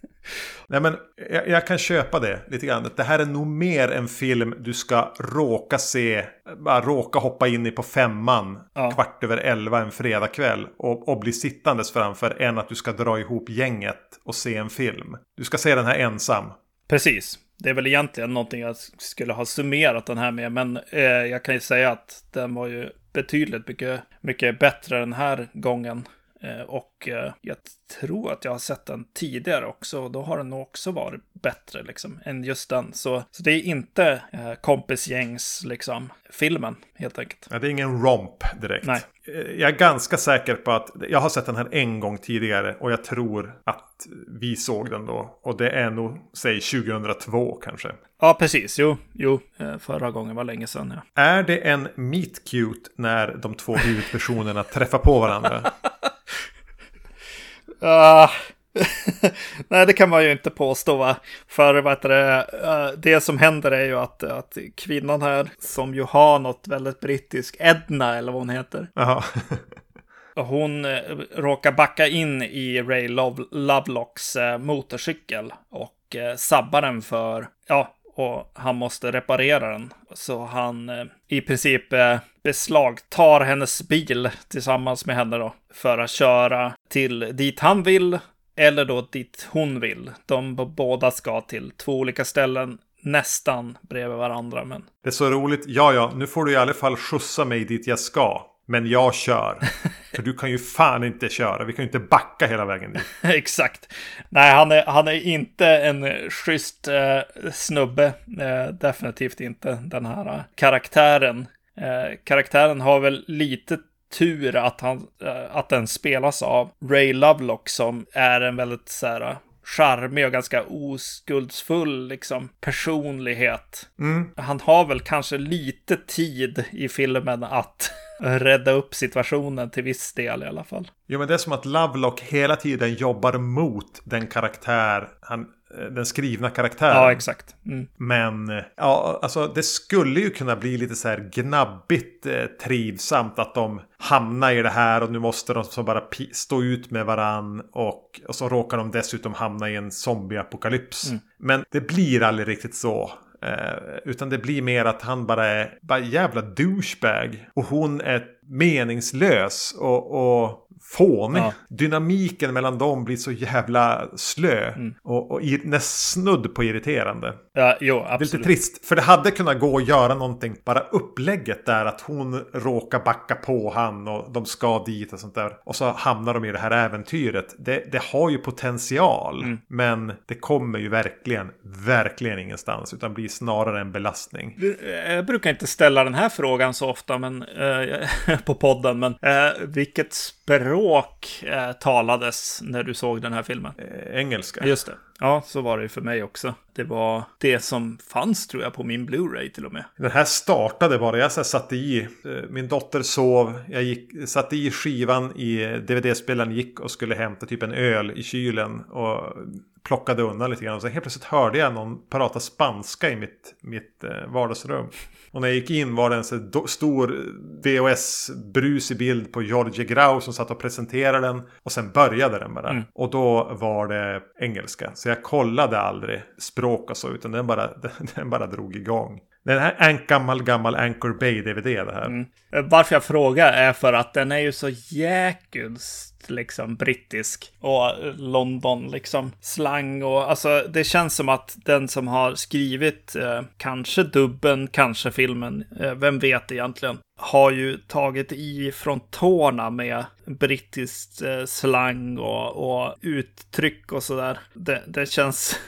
Nej, men jag, jag kan köpa det lite grann. Det här är nog mer en film du ska råka se, bara råka hoppa in i på femman Ja. kvart över elva en fredagkväll och, och bli sittandes framför än att du ska dra ihop gänget och se en film. Du ska se den här ensam. Precis. Det är väl egentligen någonting jag skulle ha summerat den här med, men eh, jag kan ju säga att den var ju betydligt mycket, mycket bättre den här gången Eh, och eh, jag tror att jag har sett den tidigare också. Och då har den nog också varit bättre liksom, än just den. Så, så det är inte eh, kompisgängs liksom, filmen helt enkelt. Ja, det är ingen romp direkt. Nej. Eh, Jag är ganska säker på att jag har sett den här en gång tidigare och jag tror att vi såg den då. Och det är nog, säg 2002 kanske. Ja, precis. Jo, jo. Eh, Förra gången var länge sedan. Ja. Är det en meet cute när de två huvudpersonerna träffar på varandra? Ah. Nej, det kan man ju inte påstå va. För vad det, eh, det som händer är ju att, att kvinnan här, som ju har något väldigt brittiskt, Edna eller vad hon heter, och hon eh, råkar backa in i Ray Love, Lovelocks eh, motorcykel och sabbar den för, ja, och han måste reparera den. Så han eh, i princip eh, beslagtar hennes bil tillsammans med henne då för att köra till dit han vill eller då dit hon vill. De båda ska till två olika ställen nästan bredvid varandra. Men Det är så roligt. Ja, ja, nu får du i alla fall skjutsa mig dit jag ska. Men jag kör. För du kan ju fan inte köra. Vi kan ju inte backa hela vägen dit. Exakt. Nej, han är, han är inte en schysst eh, snubbe. Eh, definitivt inte den här eh, karaktären. Eh, karaktären har väl lite tur att, han, eh, att den spelas av Ray Lovelock som är en väldigt så här eh, charmig och ganska oskuldsfull liksom, personlighet. Mm. Han har väl kanske lite tid i filmen att rädda upp situationen till viss del i alla fall. Jo, men det är som att Lovelock hela tiden jobbar mot den karaktär, han, eh, den skrivna karaktären. Ja, exakt. Mm. Men eh, ja, alltså det skulle ju kunna bli lite så här gnabbigt eh, trivsamt att de hamnar i det här och nu måste de så bara stå ut med varann och, och så råkar de dessutom hamna i en zombieapokalyps. Mm. Men det blir aldrig riktigt så. Eh, utan det blir mer att han bara är bara jävla douchebag. Och hon är meningslös och, och fånig. Ja. Dynamiken mellan dem blir så jävla slö. Mm. Och, och näst snudd på irriterande. Ja, jo, Det är lite absolut. trist. För det hade kunnat gå att göra någonting. Bara upplägget där att hon råkar backa på han och de ska dit och sånt där. Och så hamnar de i det här äventyret. Det, det har ju potential. Mm. Men det kommer ju verkligen, verkligen ingenstans. Utan blir snarare en belastning. Jag brukar inte ställa den här frågan så ofta men, eh, på podden, men eh, vilket språk eh, talades när du såg den här filmen? Eh, engelska. Just det. Ja, så var det ju för mig också. Det var det som fanns tror jag på min Blu-ray till och med. Den här startade bara. Jag satte i. Eh, min dotter sov. Jag gick, satte i skivan i DVD-spelaren. Gick och skulle hämta typ en öl i kylen. Och plockade undan lite grann. Och sen helt plötsligt hörde jag någon prata spanska i mitt, mitt eh, vardagsrum. Och när jag gick in var det en så stor VHS-brus i bild på Jorge Grau som satt och presenterade den. Och sen började den bara. Mm. Och då var det engelska. Så jag kollade aldrig språk och så. Utan den bara, den bara drog igång. Den här är en gammal, gammal Anchor Bay-DVD det här. Mm. Eh, varför jag frågar är för att den är ju så jäkulst liksom brittisk och eh, London liksom slang och alltså det känns som att den som har skrivit eh, kanske dubben, kanske filmen, eh, vem vet egentligen, har ju tagit i från tårna med brittiskt eh, slang och, och uttryck och sådär. Det, det känns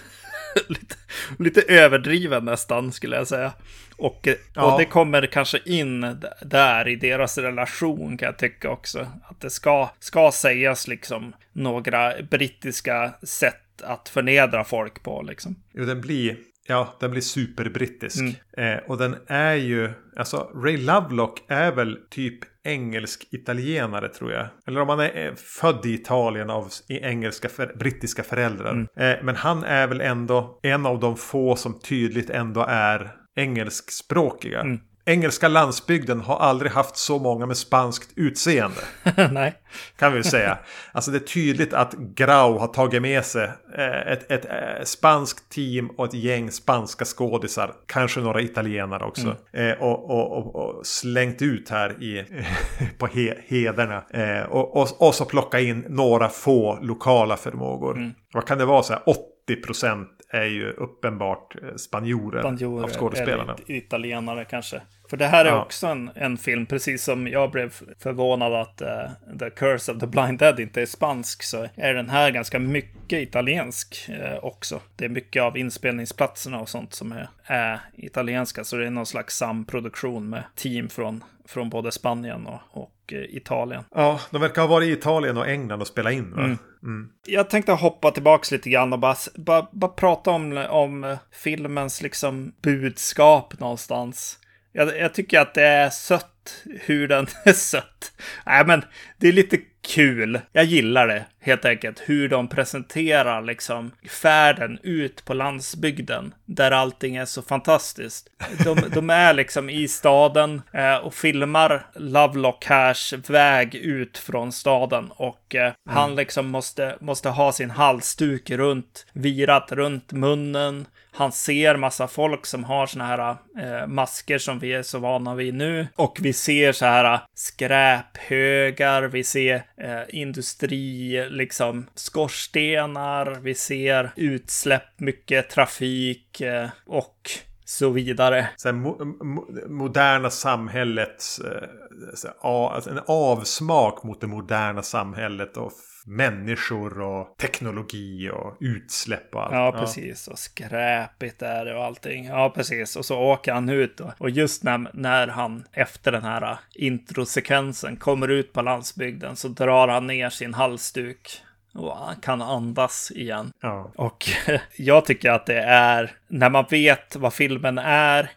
lite, lite överdriven nästan skulle jag säga. Och, eh, Ja. och det kommer kanske in där i deras relation kan jag tycka också. Att det ska, ska sägas liksom några brittiska sätt att förnedra folk på liksom. Jo, den blir, ja, den blir superbrittisk. Mm. Eh, och den är ju, alltså Ray Lovelock är väl typ engelsk-italienare tror jag. Eller om han är eh, född i Italien av engelska, för, brittiska föräldrar. Mm. Eh, men han är väl ändå en av de få som tydligt ändå är engelskspråkiga. Mm. Engelska landsbygden har aldrig haft så många med spanskt utseende. Nej. Kan vi säga. Alltså det är tydligt att Grau har tagit med sig eh, ett, ett eh, spanskt team och ett gäng spanska skådisar. Kanske några italienare också. Eh, och, och, och, och slängt ut här i, på he, hederna. Och, och, och så plocka in några få lokala förmågor. Vad kan det vara? Så här, åtta 80% är ju uppenbart spanjorer, Spanjorer av skådespelarna. eller italienare kanske. För det här är Ja. också en, en film, precis som jag blev förvånad att uh, The Curse of the Blind Dead inte är spansk, så är den här ganska mycket italiensk eh, också. Det är mycket av inspelningsplatserna och sånt som är, är italienska, så det är någon slags samproduktion med team från, från både Spanien och, och eh, Italien. Ja, de verkar ha varit i Italien och England och spelat in va? Mm. Jag tänkte hoppa tillbaks lite grann och bara, bara, bara prata om, om filmens liksom budskap någonstans. Jag, jag tycker att det är sött hur den är sött. Nej, men det är lite kul. Jag gillar det helt enkelt. Hur de presenterar liksom färden ut på landsbygden där allting är så fantastiskt. De, de är liksom i staden eh, och filmar Lovelock Hairs väg ut från staden och eh, han liksom måste, måste ha sin halsduk runt, virat runt munnen. Han ser massa folk som har såna här eh, masker som vi är så vana vid nu. Och vi ser så här eh, skräphögar, vi ser eh, industri, liksom skorstenar, vi ser utsläpp, mycket trafik eh, och så vidare. Så här, mo mo moderna samhällets... Eh, så här, a, alltså en avsmak mot det moderna samhället och människor och teknologi och utsläpp och allt. Ja, precis. Och skräpigt är det och allting. Ja, precis. Och så åker han ut. Och, och just när, när han efter den här introsekvensen kommer ut på landsbygden så drar han ner sin halsduk. Och han kan andas igen. Ja. Och jag tycker att det är, när man vet vad filmen är,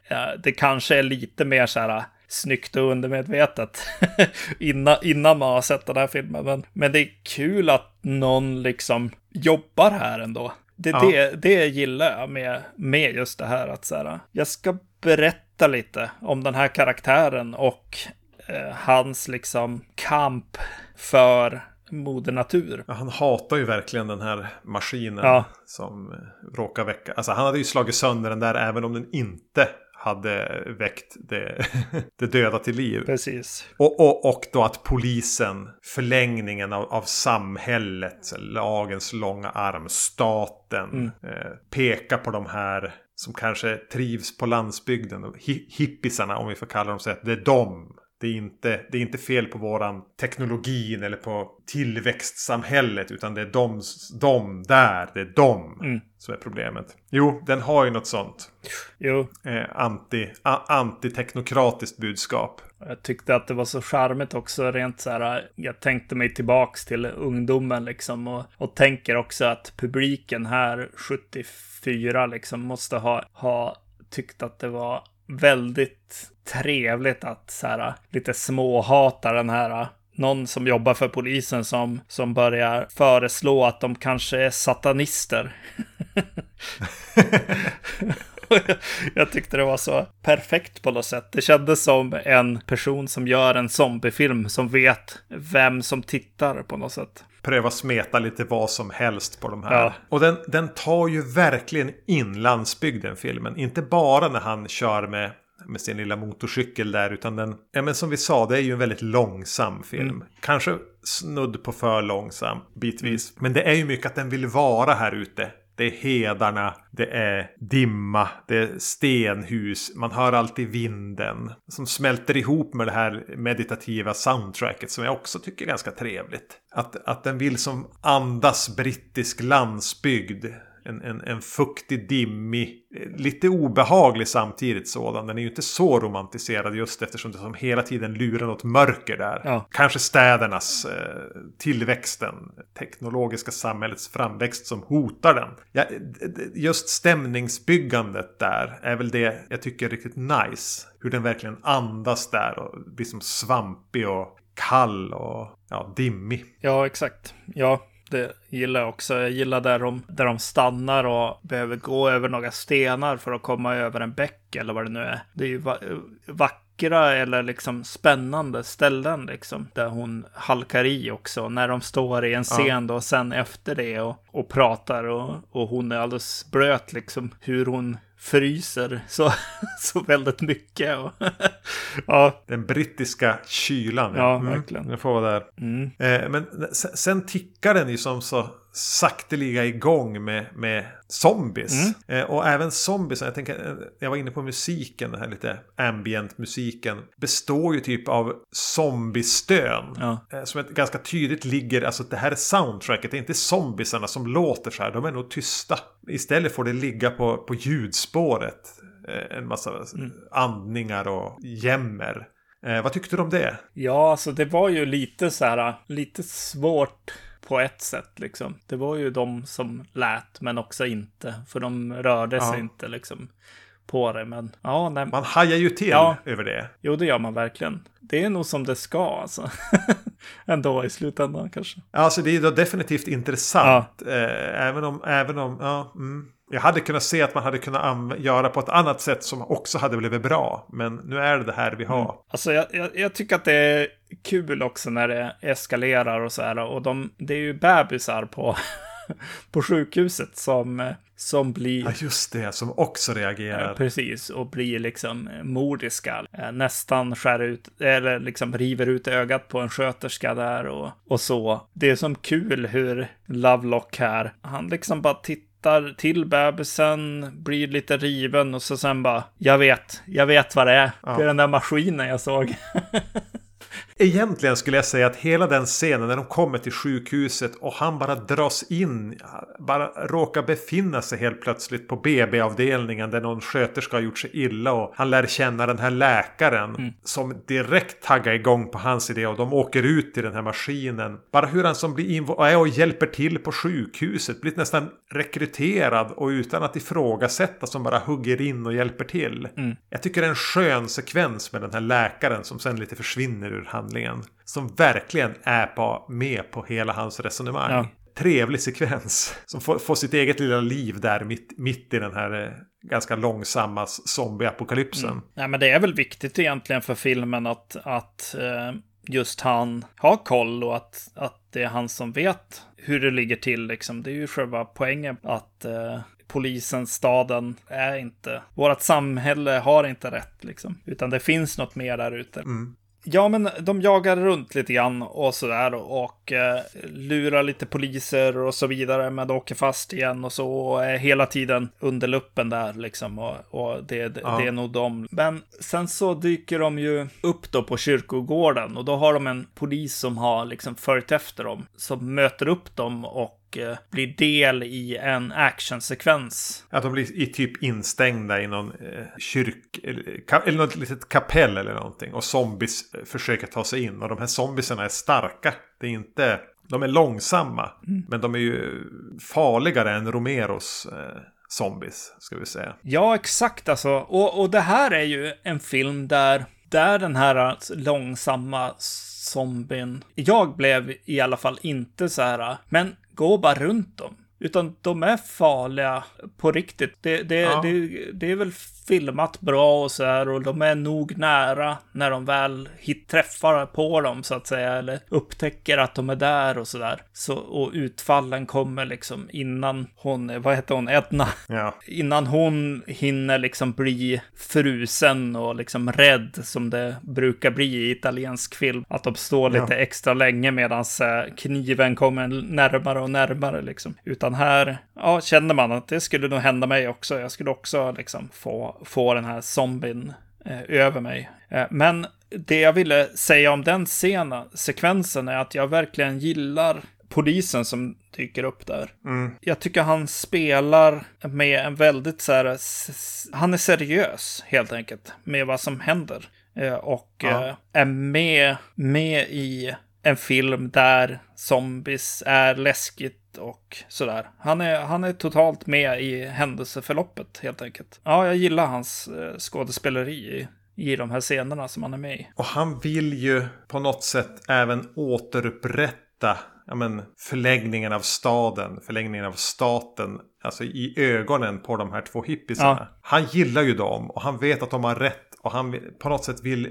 det kanske är lite mer så här snyggt och undermedvetet innan, innan man har sett den här filmen. Men, men det är kul att någon liksom jobbar här ändå. Det, Ja. det, det gillar jag med, med just det här att så här, jag ska berätta lite om den här karaktären och eh, hans liksom kamp för moder natur. Ja, Han hatar ju verkligen den här maskinen Ja. som råkar väcka. Alltså han hade ju slagit sönder den där även om den inte hade väckt det, det döda till liv. Precis. Och, och, och då att polisen, förlängningen av, av samhället, lagens långa arm, staten, eh, pekar på de här som kanske trivs på landsbygden. Hi, hippisarna, om vi får kalla dem så, det är de. Det är, inte, det är inte fel på våran teknologin eller på tillväxtsamhället. Utan det är de, de där, det är de som är problemet. Jo, den har ju något sånt. Jo, Eh, anti, a, antiteknokratiskt budskap. Jag tyckte att det var så charmigt också, rent så här. Jag tänkte mig tillbaks till ungdomen liksom och, och tänker också att publiken här 74 liksom måste ha, ha tyckt att det var väldigt trevligt att så här lite småhata den här någon som jobbar för polisen som, som börjar föreslå att de kanske är satanister. jag tyckte det var så perfekt på något sätt. Det kändes som en person som gör en zombiefilm som vet vem som tittar på något sätt. pröva smeta lite vad som helst på de här. Ja. Och den, den tar ju verkligen in landsbygden filmen. Inte bara när han kör med, med sin lilla motorcykel där. Utan den, ja men som vi sa, det är ju en väldigt långsam film. Mm. Kanske snudd på för långsam bitvis. Men det är ju mycket att den vill vara här ute. Det är hedarna, det är dimma, det är stenhus, man hör alltid vinden. Som smälter ihop med det här meditativa soundtracket som jag också tycker är ganska trevligt. Att, att den vill som andas brittisk landsbygd. En, en, en fuktig, dimmig, lite obehaglig samtidigt sådan. Den är ju inte så romantiserad just eftersom det som hela tiden lurar något mörker där. Ja. Kanske städernas eh, tillväxten, teknologiska samhällets framväxt som hotar den. Ja, just stämningsbyggandet där är väl det jag tycker är riktigt nice. Hur den verkligen andas där och blir som svampig och kall och ja, dimmig. Ja, exakt. Ja, det gillar jag också. Jag gillar där de, där de stannar och behöver gå över några stenar för att komma över en bäck eller vad det nu är. Det är ju va vackra eller liksom spännande ställen liksom. Där hon halkar i också. När de står i en scen då sen efter det och, och pratar och, och hon är alldeles blöt liksom. Hur hon fryser så, så väldigt mycket. Och ja, Den brittiska kylan. Ja, verkligen. Den får vara där. mm, Eh, men sen, sen tickar den ju som så sakteliga igång med, med zombies. Mm. Eh, och även zombies, jag tänker, eh, jag var inne på musiken, den här lite ambient musiken. Består ju typ av zombiestön. Ja. Eh, som ganska tydligt ligger, alltså det här är soundtracket, det är inte zombiesarna som låter så här, de är nog tysta. Istället får det ligga på, på ljudspåret. Eh, en massa mm. andningar och jämmer. Eh, vad tyckte du om det? Ja, alltså det var ju lite så här, lite svårt på ett sätt liksom. Det var ju de som lät, men också inte. För de rörde ja. sig inte liksom på det. Men ja, nej. Man hajar ju till ja. över det. Jo, det gör man verkligen. Det är nog som det ska alltså. Ändå i slutändan kanske. Alltså det är då definitivt intressant. Ja. Eh, även om, även om, ja. Mm. Jag hade kunnat se att man hade kunnat göra på ett annat sätt som också hade blivit bra. Men nu är det det här vi har. Mm. Alltså jag, jag, jag, tycker att det är kul också när det eskalerar och så här. Och de, det är ju bebisar på, på sjukhuset som, som blir... Ja, just det, som också reagerar. Precis, och blir liksom mordiska. Eh, nästan skär ut, eller liksom river ut ögat på en sköterska där och, och så. Det är som kul hur Lovelock här, han liksom bara tittar tittar till bebisen, blir lite riven och så sen bara, jag vet, jag vet vad det är. Ja. Det är den där maskinen jag såg. Egentligen skulle jag säga att hela den scenen när de kommer till sjukhuset och han bara dras in, bara råkar befinna sig helt plötsligt på BB-avdelningen där någon sköterska har gjort sig illa och han lär känna den här läkaren mm. som direkt taggar igång på hans idé och de åker ut till den här maskinen. Bara hur han som blir involverad och hjälper till på sjukhuset, blir nästan rekryterad och utan att ifrågasätta som bara hugger in och hjälper till. Mm. Jag tycker det är en skön sekvens med den här läkaren som sen lite försvinner ur handlingen. Som verkligen är på, med på hela hans resonemang. Ja. Trevlig sekvens. Som får, får, sitt eget lilla liv där mitt, mitt i den här eh, ganska långsamma zombieapokalypsen. Mm. Ja, men det är väl viktigt egentligen för filmen att, att eh, just han har koll och att, att det är han som vet hur det ligger till. Liksom. Det är ju själva poängen att eh, polisen, staden är inte, vårt samhälle har inte rätt liksom. Utan det finns något mer där ute. Mm. Ja, men de jagar runt lite grann och sådär och eh, lurar lite poliser och så vidare, men de åker fast igen och så och är hela tiden under luppen där liksom och, och det, ja. det är nog de. Men sen så dyker de ju upp då på kyrkogården och då har de en polis som har liksom följt efter dem, som möter upp dem och blir del i en actionsekvens. Att de blir i typ instängda i någon eh, kyrk eller, något litet kapell eller någonting. Och zombies eh, försöker ta sig in. Och de här zombiesarna är starka. Det är inte... De är långsamma. Mm. Men de är ju farligare än Romeros eh, zombies. Ska vi säga. Ja, exakt alltså. Och, och det här är ju en film där, där den här alltså, långsamma zombien. Jag blev i alla fall inte så här, men gå bara runt dem. Utan de är farliga på riktigt. Det, det, ja. det, det är väl filmat bra och så här och de är nog nära när de väl hit, träffar på dem så att säga eller upptäcker att de är där och så där. Så, och utfallen kommer liksom innan hon, vad heter hon, Edna? Ja. Innan hon hinner liksom bli frusen och liksom rädd som det brukar bli i italiensk film. Att de står lite ja. extra länge medan eh, kniven kommer närmare och närmare liksom. Utan här, ja, känner man att det skulle nog hända mig också. Jag skulle också liksom få få den här zombien eh, över mig. Eh, men det jag ville säga om den scenen, sekvensen, är att jag verkligen gillar polisen som dyker upp där. Mm. Jag tycker han spelar med en väldigt så här, han är seriös helt enkelt med vad som händer. Eh, och ja. Eh, är med, med i en film där zombies är läskigt och sådär. Han är, han är totalt med i händelseförloppet helt enkelt. Ja, jag gillar hans eh, skådespeleri i, i de här scenerna som han är med i. Och han vill ju på något sätt även återupprätta ja, men, förläggningen av staden, förläggningen av staten, alltså i ögonen på de här två hippisarna. Ja. Han gillar ju dem och han vet att de har rätt och han på något sätt vill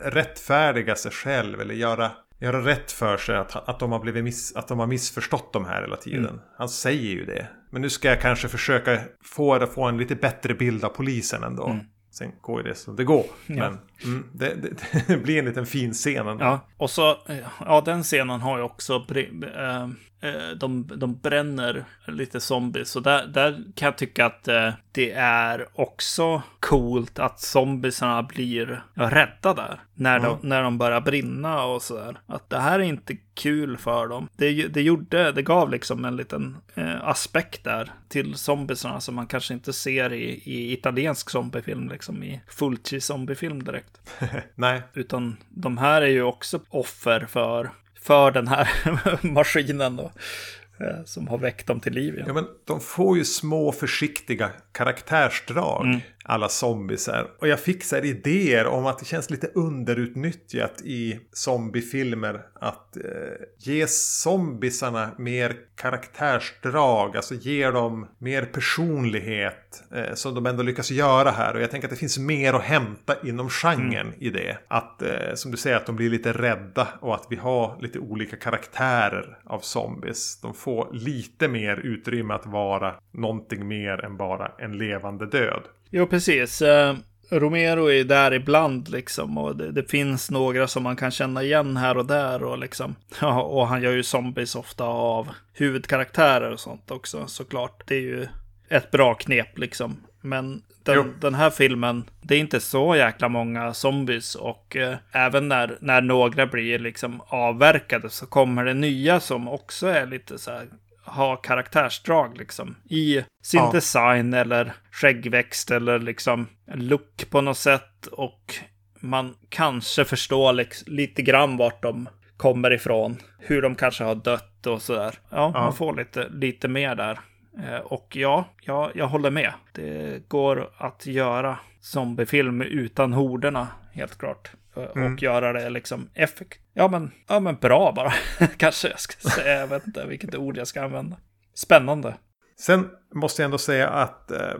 rättfärdiga sig själv eller göra göra rätt för sig att, att, de har blivit miss, att de har missförstått de här hela tiden. Mm. Han säger ju det. Men nu ska jag kanske försöka få, få en lite bättre bild av polisen ändå. Mm. Sen går ju det som det går. Ja. Men mm, det, det, det, blir en liten fin scen ändå. Ja, och så, ja den scenen har ju också eh, de, de bränner lite zombies. Så där, där kan jag tycka att eh, det är också coolt att zombiesarna blir ja, rädda där. När, mm. de, när de börjar brinna och sådär. Att det här är inte kul för dem. Det, det gjorde, det gav liksom en liten eh, aspekt där till zombiesarna som man kanske inte ser i, i italiensk zombiefilm, liksom i Fulci zombiefilm direkt. Nej. Utan de här är ju också offer för, för den här maskinen då. Eh, som har väckt dem till liv. Ja. ja. men de får ju små försiktiga karaktärsdrag. Mm alla zombiesar. Och jag fick så idéer om att det känns lite underutnyttjat i zombiefilmer att eh, ge zombiesarna mer karaktärsdrag, alltså ge dem mer personlighet eh, som de ändå lyckas göra här. Och jag tänker att det finns mer att hämta inom genren mm. i det. Att, eh, som du säger, att de blir lite rädda och att vi har lite olika karaktärer av zombies. De får lite mer utrymme att vara någonting mer än bara en levande död. Jo, precis. Uh, Romero är där ibland liksom och det, det, finns några som man kan känna igen här och där och liksom. Ja, och han gör ju zombies ofta av huvudkaraktärer och sånt också såklart. Det är ju ett bra knep liksom. Men den, den, här filmen, det är inte så jäkla många zombies och eh, även när, när några blir liksom avverkade så kommer det nya som också är lite så här ha karaktärsdrag liksom. I sin ja. design eller skäggväxt eller liksom look på något sätt. Och man kanske förstår liksom, lite grann vart de kommer ifrån. Hur de kanske har dött och sådär. Ja, ja. man får lite, lite mer där. Eh, och ja, ja, jag håller med. Det går att göra zombiefilm utan horderna, helt klart. Eh, och mm. göra det liksom effekt. Ja men, ja men bra bara. Kanske jag ska säga. Jag vet inte vilket ord jag ska använda. Spännande. Sen måste jag ändå säga att eh,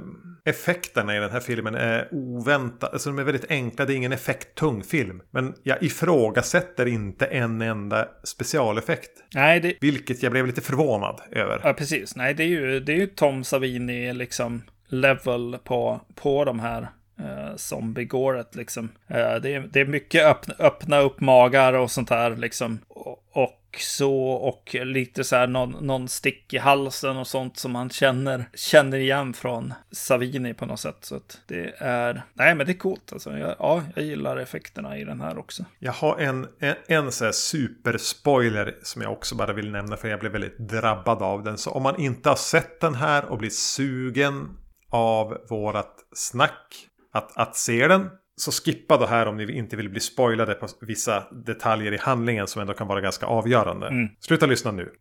effekterna i den här filmen är oväntade. Alltså de är väldigt enkla. Det är ingen effekttung film. Men jag ifrågasätter inte en enda specialeffekt. Nej, det... Vilket jag blev lite förvånad över. Ja, precis. Nej, det är ju, det är ju Tom Savini liksom level på, på de här eh, zombie-gåret liksom. Eh, det, är, det är mycket öppna, öppna upp magar och sånt här liksom. Och, och så och lite så här någon, någon stick i halsen och sånt som man känner, känner igen från Savini på något sätt. Så att det är, nej men det är coolt alltså. Jag, ja, jag gillar effekterna i den här också. Jag har en, en, en så här superspoiler som jag också bara vill nämna för jag blev väldigt drabbad av den. Så om man inte har sett den här och blir sugen av vårat snack att, att se den. Så skippa då här om ni inte vill bli spoilade på vissa detaljer i handlingen som ändå kan vara ganska avgörande. Mm. Sluta lyssna nu.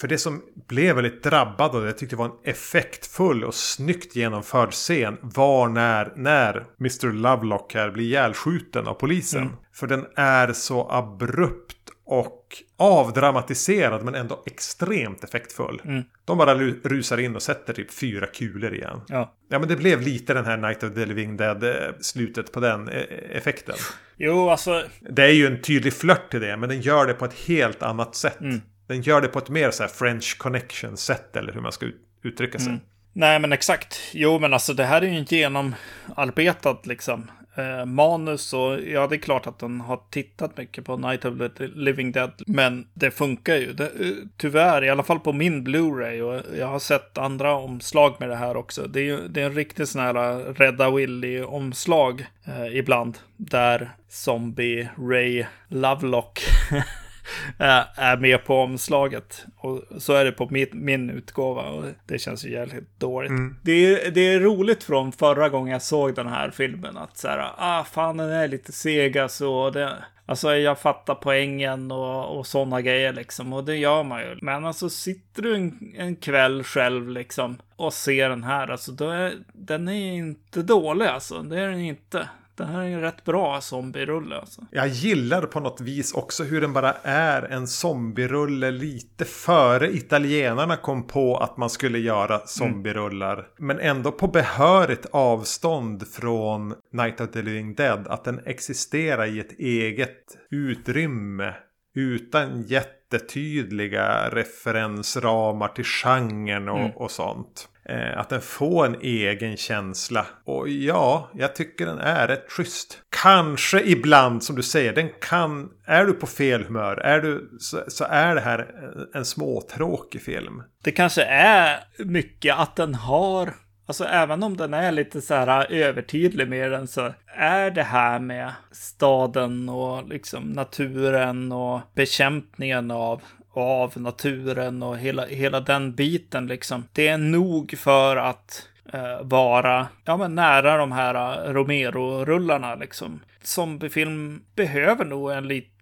För det som blev väldigt drabbad och det jag tyckte var en effektfull och snyggt genomförd scen var när, när Mr. Lovelock här blir ihjälskjuten av polisen. Mm. För den är så abrupt och avdramatiserad men ändå extremt effektfull. Mm. De bara rusar in och sätter typ fyra kulor igen. Ja. ja men det blev lite den här Night of the Living Dead eh, slutet på den eh, effekten. Jo alltså. Det är ju en tydlig flört till det men den gör det på ett helt annat sätt. Mm. Den gör det på ett mer så här French connection sätt eller hur man ska uttrycka sig. Mm. Nej men exakt. Jo men alltså det här är ju inte genomarbetat liksom eh, manus och ja, det är klart att den har tittat mycket på Night of the Living Dead. Men det funkar ju. Det, eh, tyvärr, i alla fall på min Blu-ray och jag har sett andra omslag med det här också. Det är, det är en riktigt sån här eh, Rädda Willy-omslag eh, ibland. Där Zombie Ray Lovelock är med på omslaget. Och så är det på min, min utgåva och det känns ju jävligt dåligt. Mm. Det, är, det är roligt från förra gången jag såg den här filmen att så här, ah fan den är lite sega så det, Alltså jag fattar poängen och, och sådana grejer liksom. Och det gör man ju. Men alltså sitter du en, en kväll själv liksom och ser den här. Alltså då är, den är inte dålig alltså. Det är den inte. Det här är en rätt bra zombierulle alltså. Jag gillar på något vis också hur den bara är en zombierulle lite före italienarna kom på att man skulle göra zombierullar. Mm. Men ändå på behörigt avstånd från Night of the Living Dead. Att den existerar i ett eget utrymme. Utan jättetydliga referensramar till genren och, mm. och sånt. Eh, att den får en egen känsla. Och ja, jag tycker den är rätt schysst. Kanske ibland, som du säger, den kan... Är du på fel humör, är du, så, så är det här en småtråkig film. Det kanske är mycket att den har Alltså även om den är lite så här övertydlig med den så är det här med staden och liksom naturen och bekämpningen av och av naturen och hela, hela den biten liksom. Det är nog för att eh, vara ja, men nära de här eh, Romero-rullarna liksom. Zombiefilm behöver nog en lit,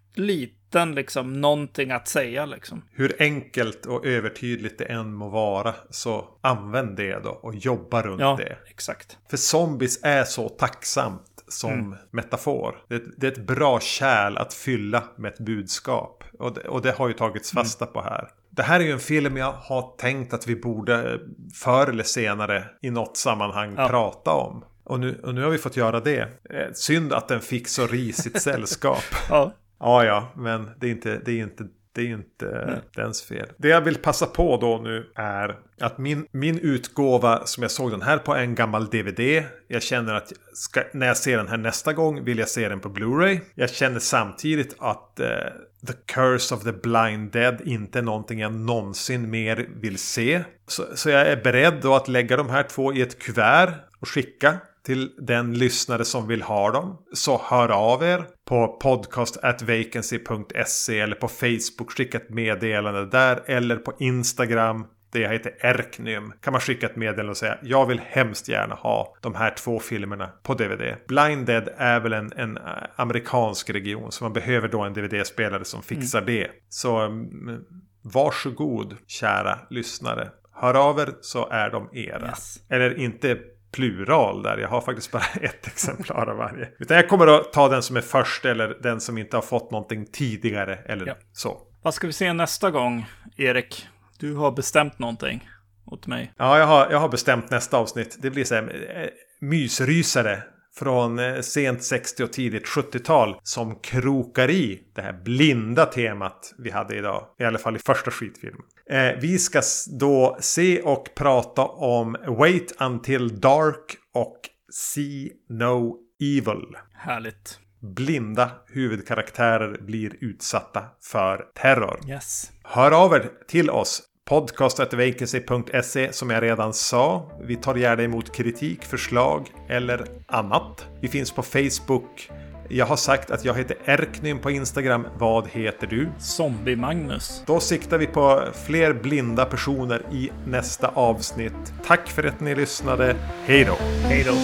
liten liksom någonting att säga liksom. Hur enkelt och övertydligt det än må vara så använd det då och jobba runt ja, det. exakt. För zombies är så tacksamt som mm. metafor. Det, det, är ett bra kärl att fylla med ett budskap. Och det, och det har ju tagits mm. fasta mm. på här. Det här är ju en film jag har tänkt att vi borde förr eller senare i något sammanhang ja. prata om. Och nu, och nu har vi fått göra det. Eh, synd att den fick så risigt sällskap. ja. Ja, ja, men det är inte, det är inte det är inte Nej. dens fel. Det jag vill passa på då nu är att min, min utgåva som jag såg den här på är en gammal DVD. Jag känner att ska, när jag ser den här nästa gång vill jag se den på Blu-ray. Jag känner samtidigt att eh, The Curse of the Blind Dead inte är någonting jag någonsin mer vill se. Så, så jag är beredd då att lägga de här två i ett kuvert och skicka till den lyssnare som vill ha dem. Så hör av er på podcast.vacancy.se eller på Facebook. Skicka ett meddelande där eller på Instagram det heter Erknym kan man skicka ett meddelande och säga jag vill hemskt gärna ha de här två filmerna på DVD. Blind Dead är väl en, en eh, amerikansk region så man behöver då en DVD-spelare som fixar mm. det. Så um, varsågod kära lyssnare. Hör av er så är de era. Yes. Eller inte plural där. Jag har faktiskt bara ett exemplar av varje. Utan jag kommer att ta den som är först eller den som inte har fått någonting tidigare eller ja. så. Vad ska vi se nästa gång, Erik? Du har bestämt någonting åt mig. Ja, jag har, jag har bestämt nästa avsnitt. Det blir så här eh, mysrysare från eh, sent 60 och tidigt 70-tal som krokar i det här blinda temat vi hade idag. I alla fall i första skitfilmen. Eh, vi ska då se och prata om Wait Until Dark och See No Evil. Härligt. Blinda huvudkaraktärer blir utsatta för terror. Yes. Hör av er till oss Podcast.vacancy.se som jag redan sa. Vi tar gärna emot kritik, förslag eller annat. Vi finns på Facebook. Jag har sagt att jag heter Erknym på Instagram. Vad heter du? Zombie-Magnus. Då siktar vi på fler blinda personer i nästa avsnitt. Tack för att ni lyssnade. Hej då! Hej då!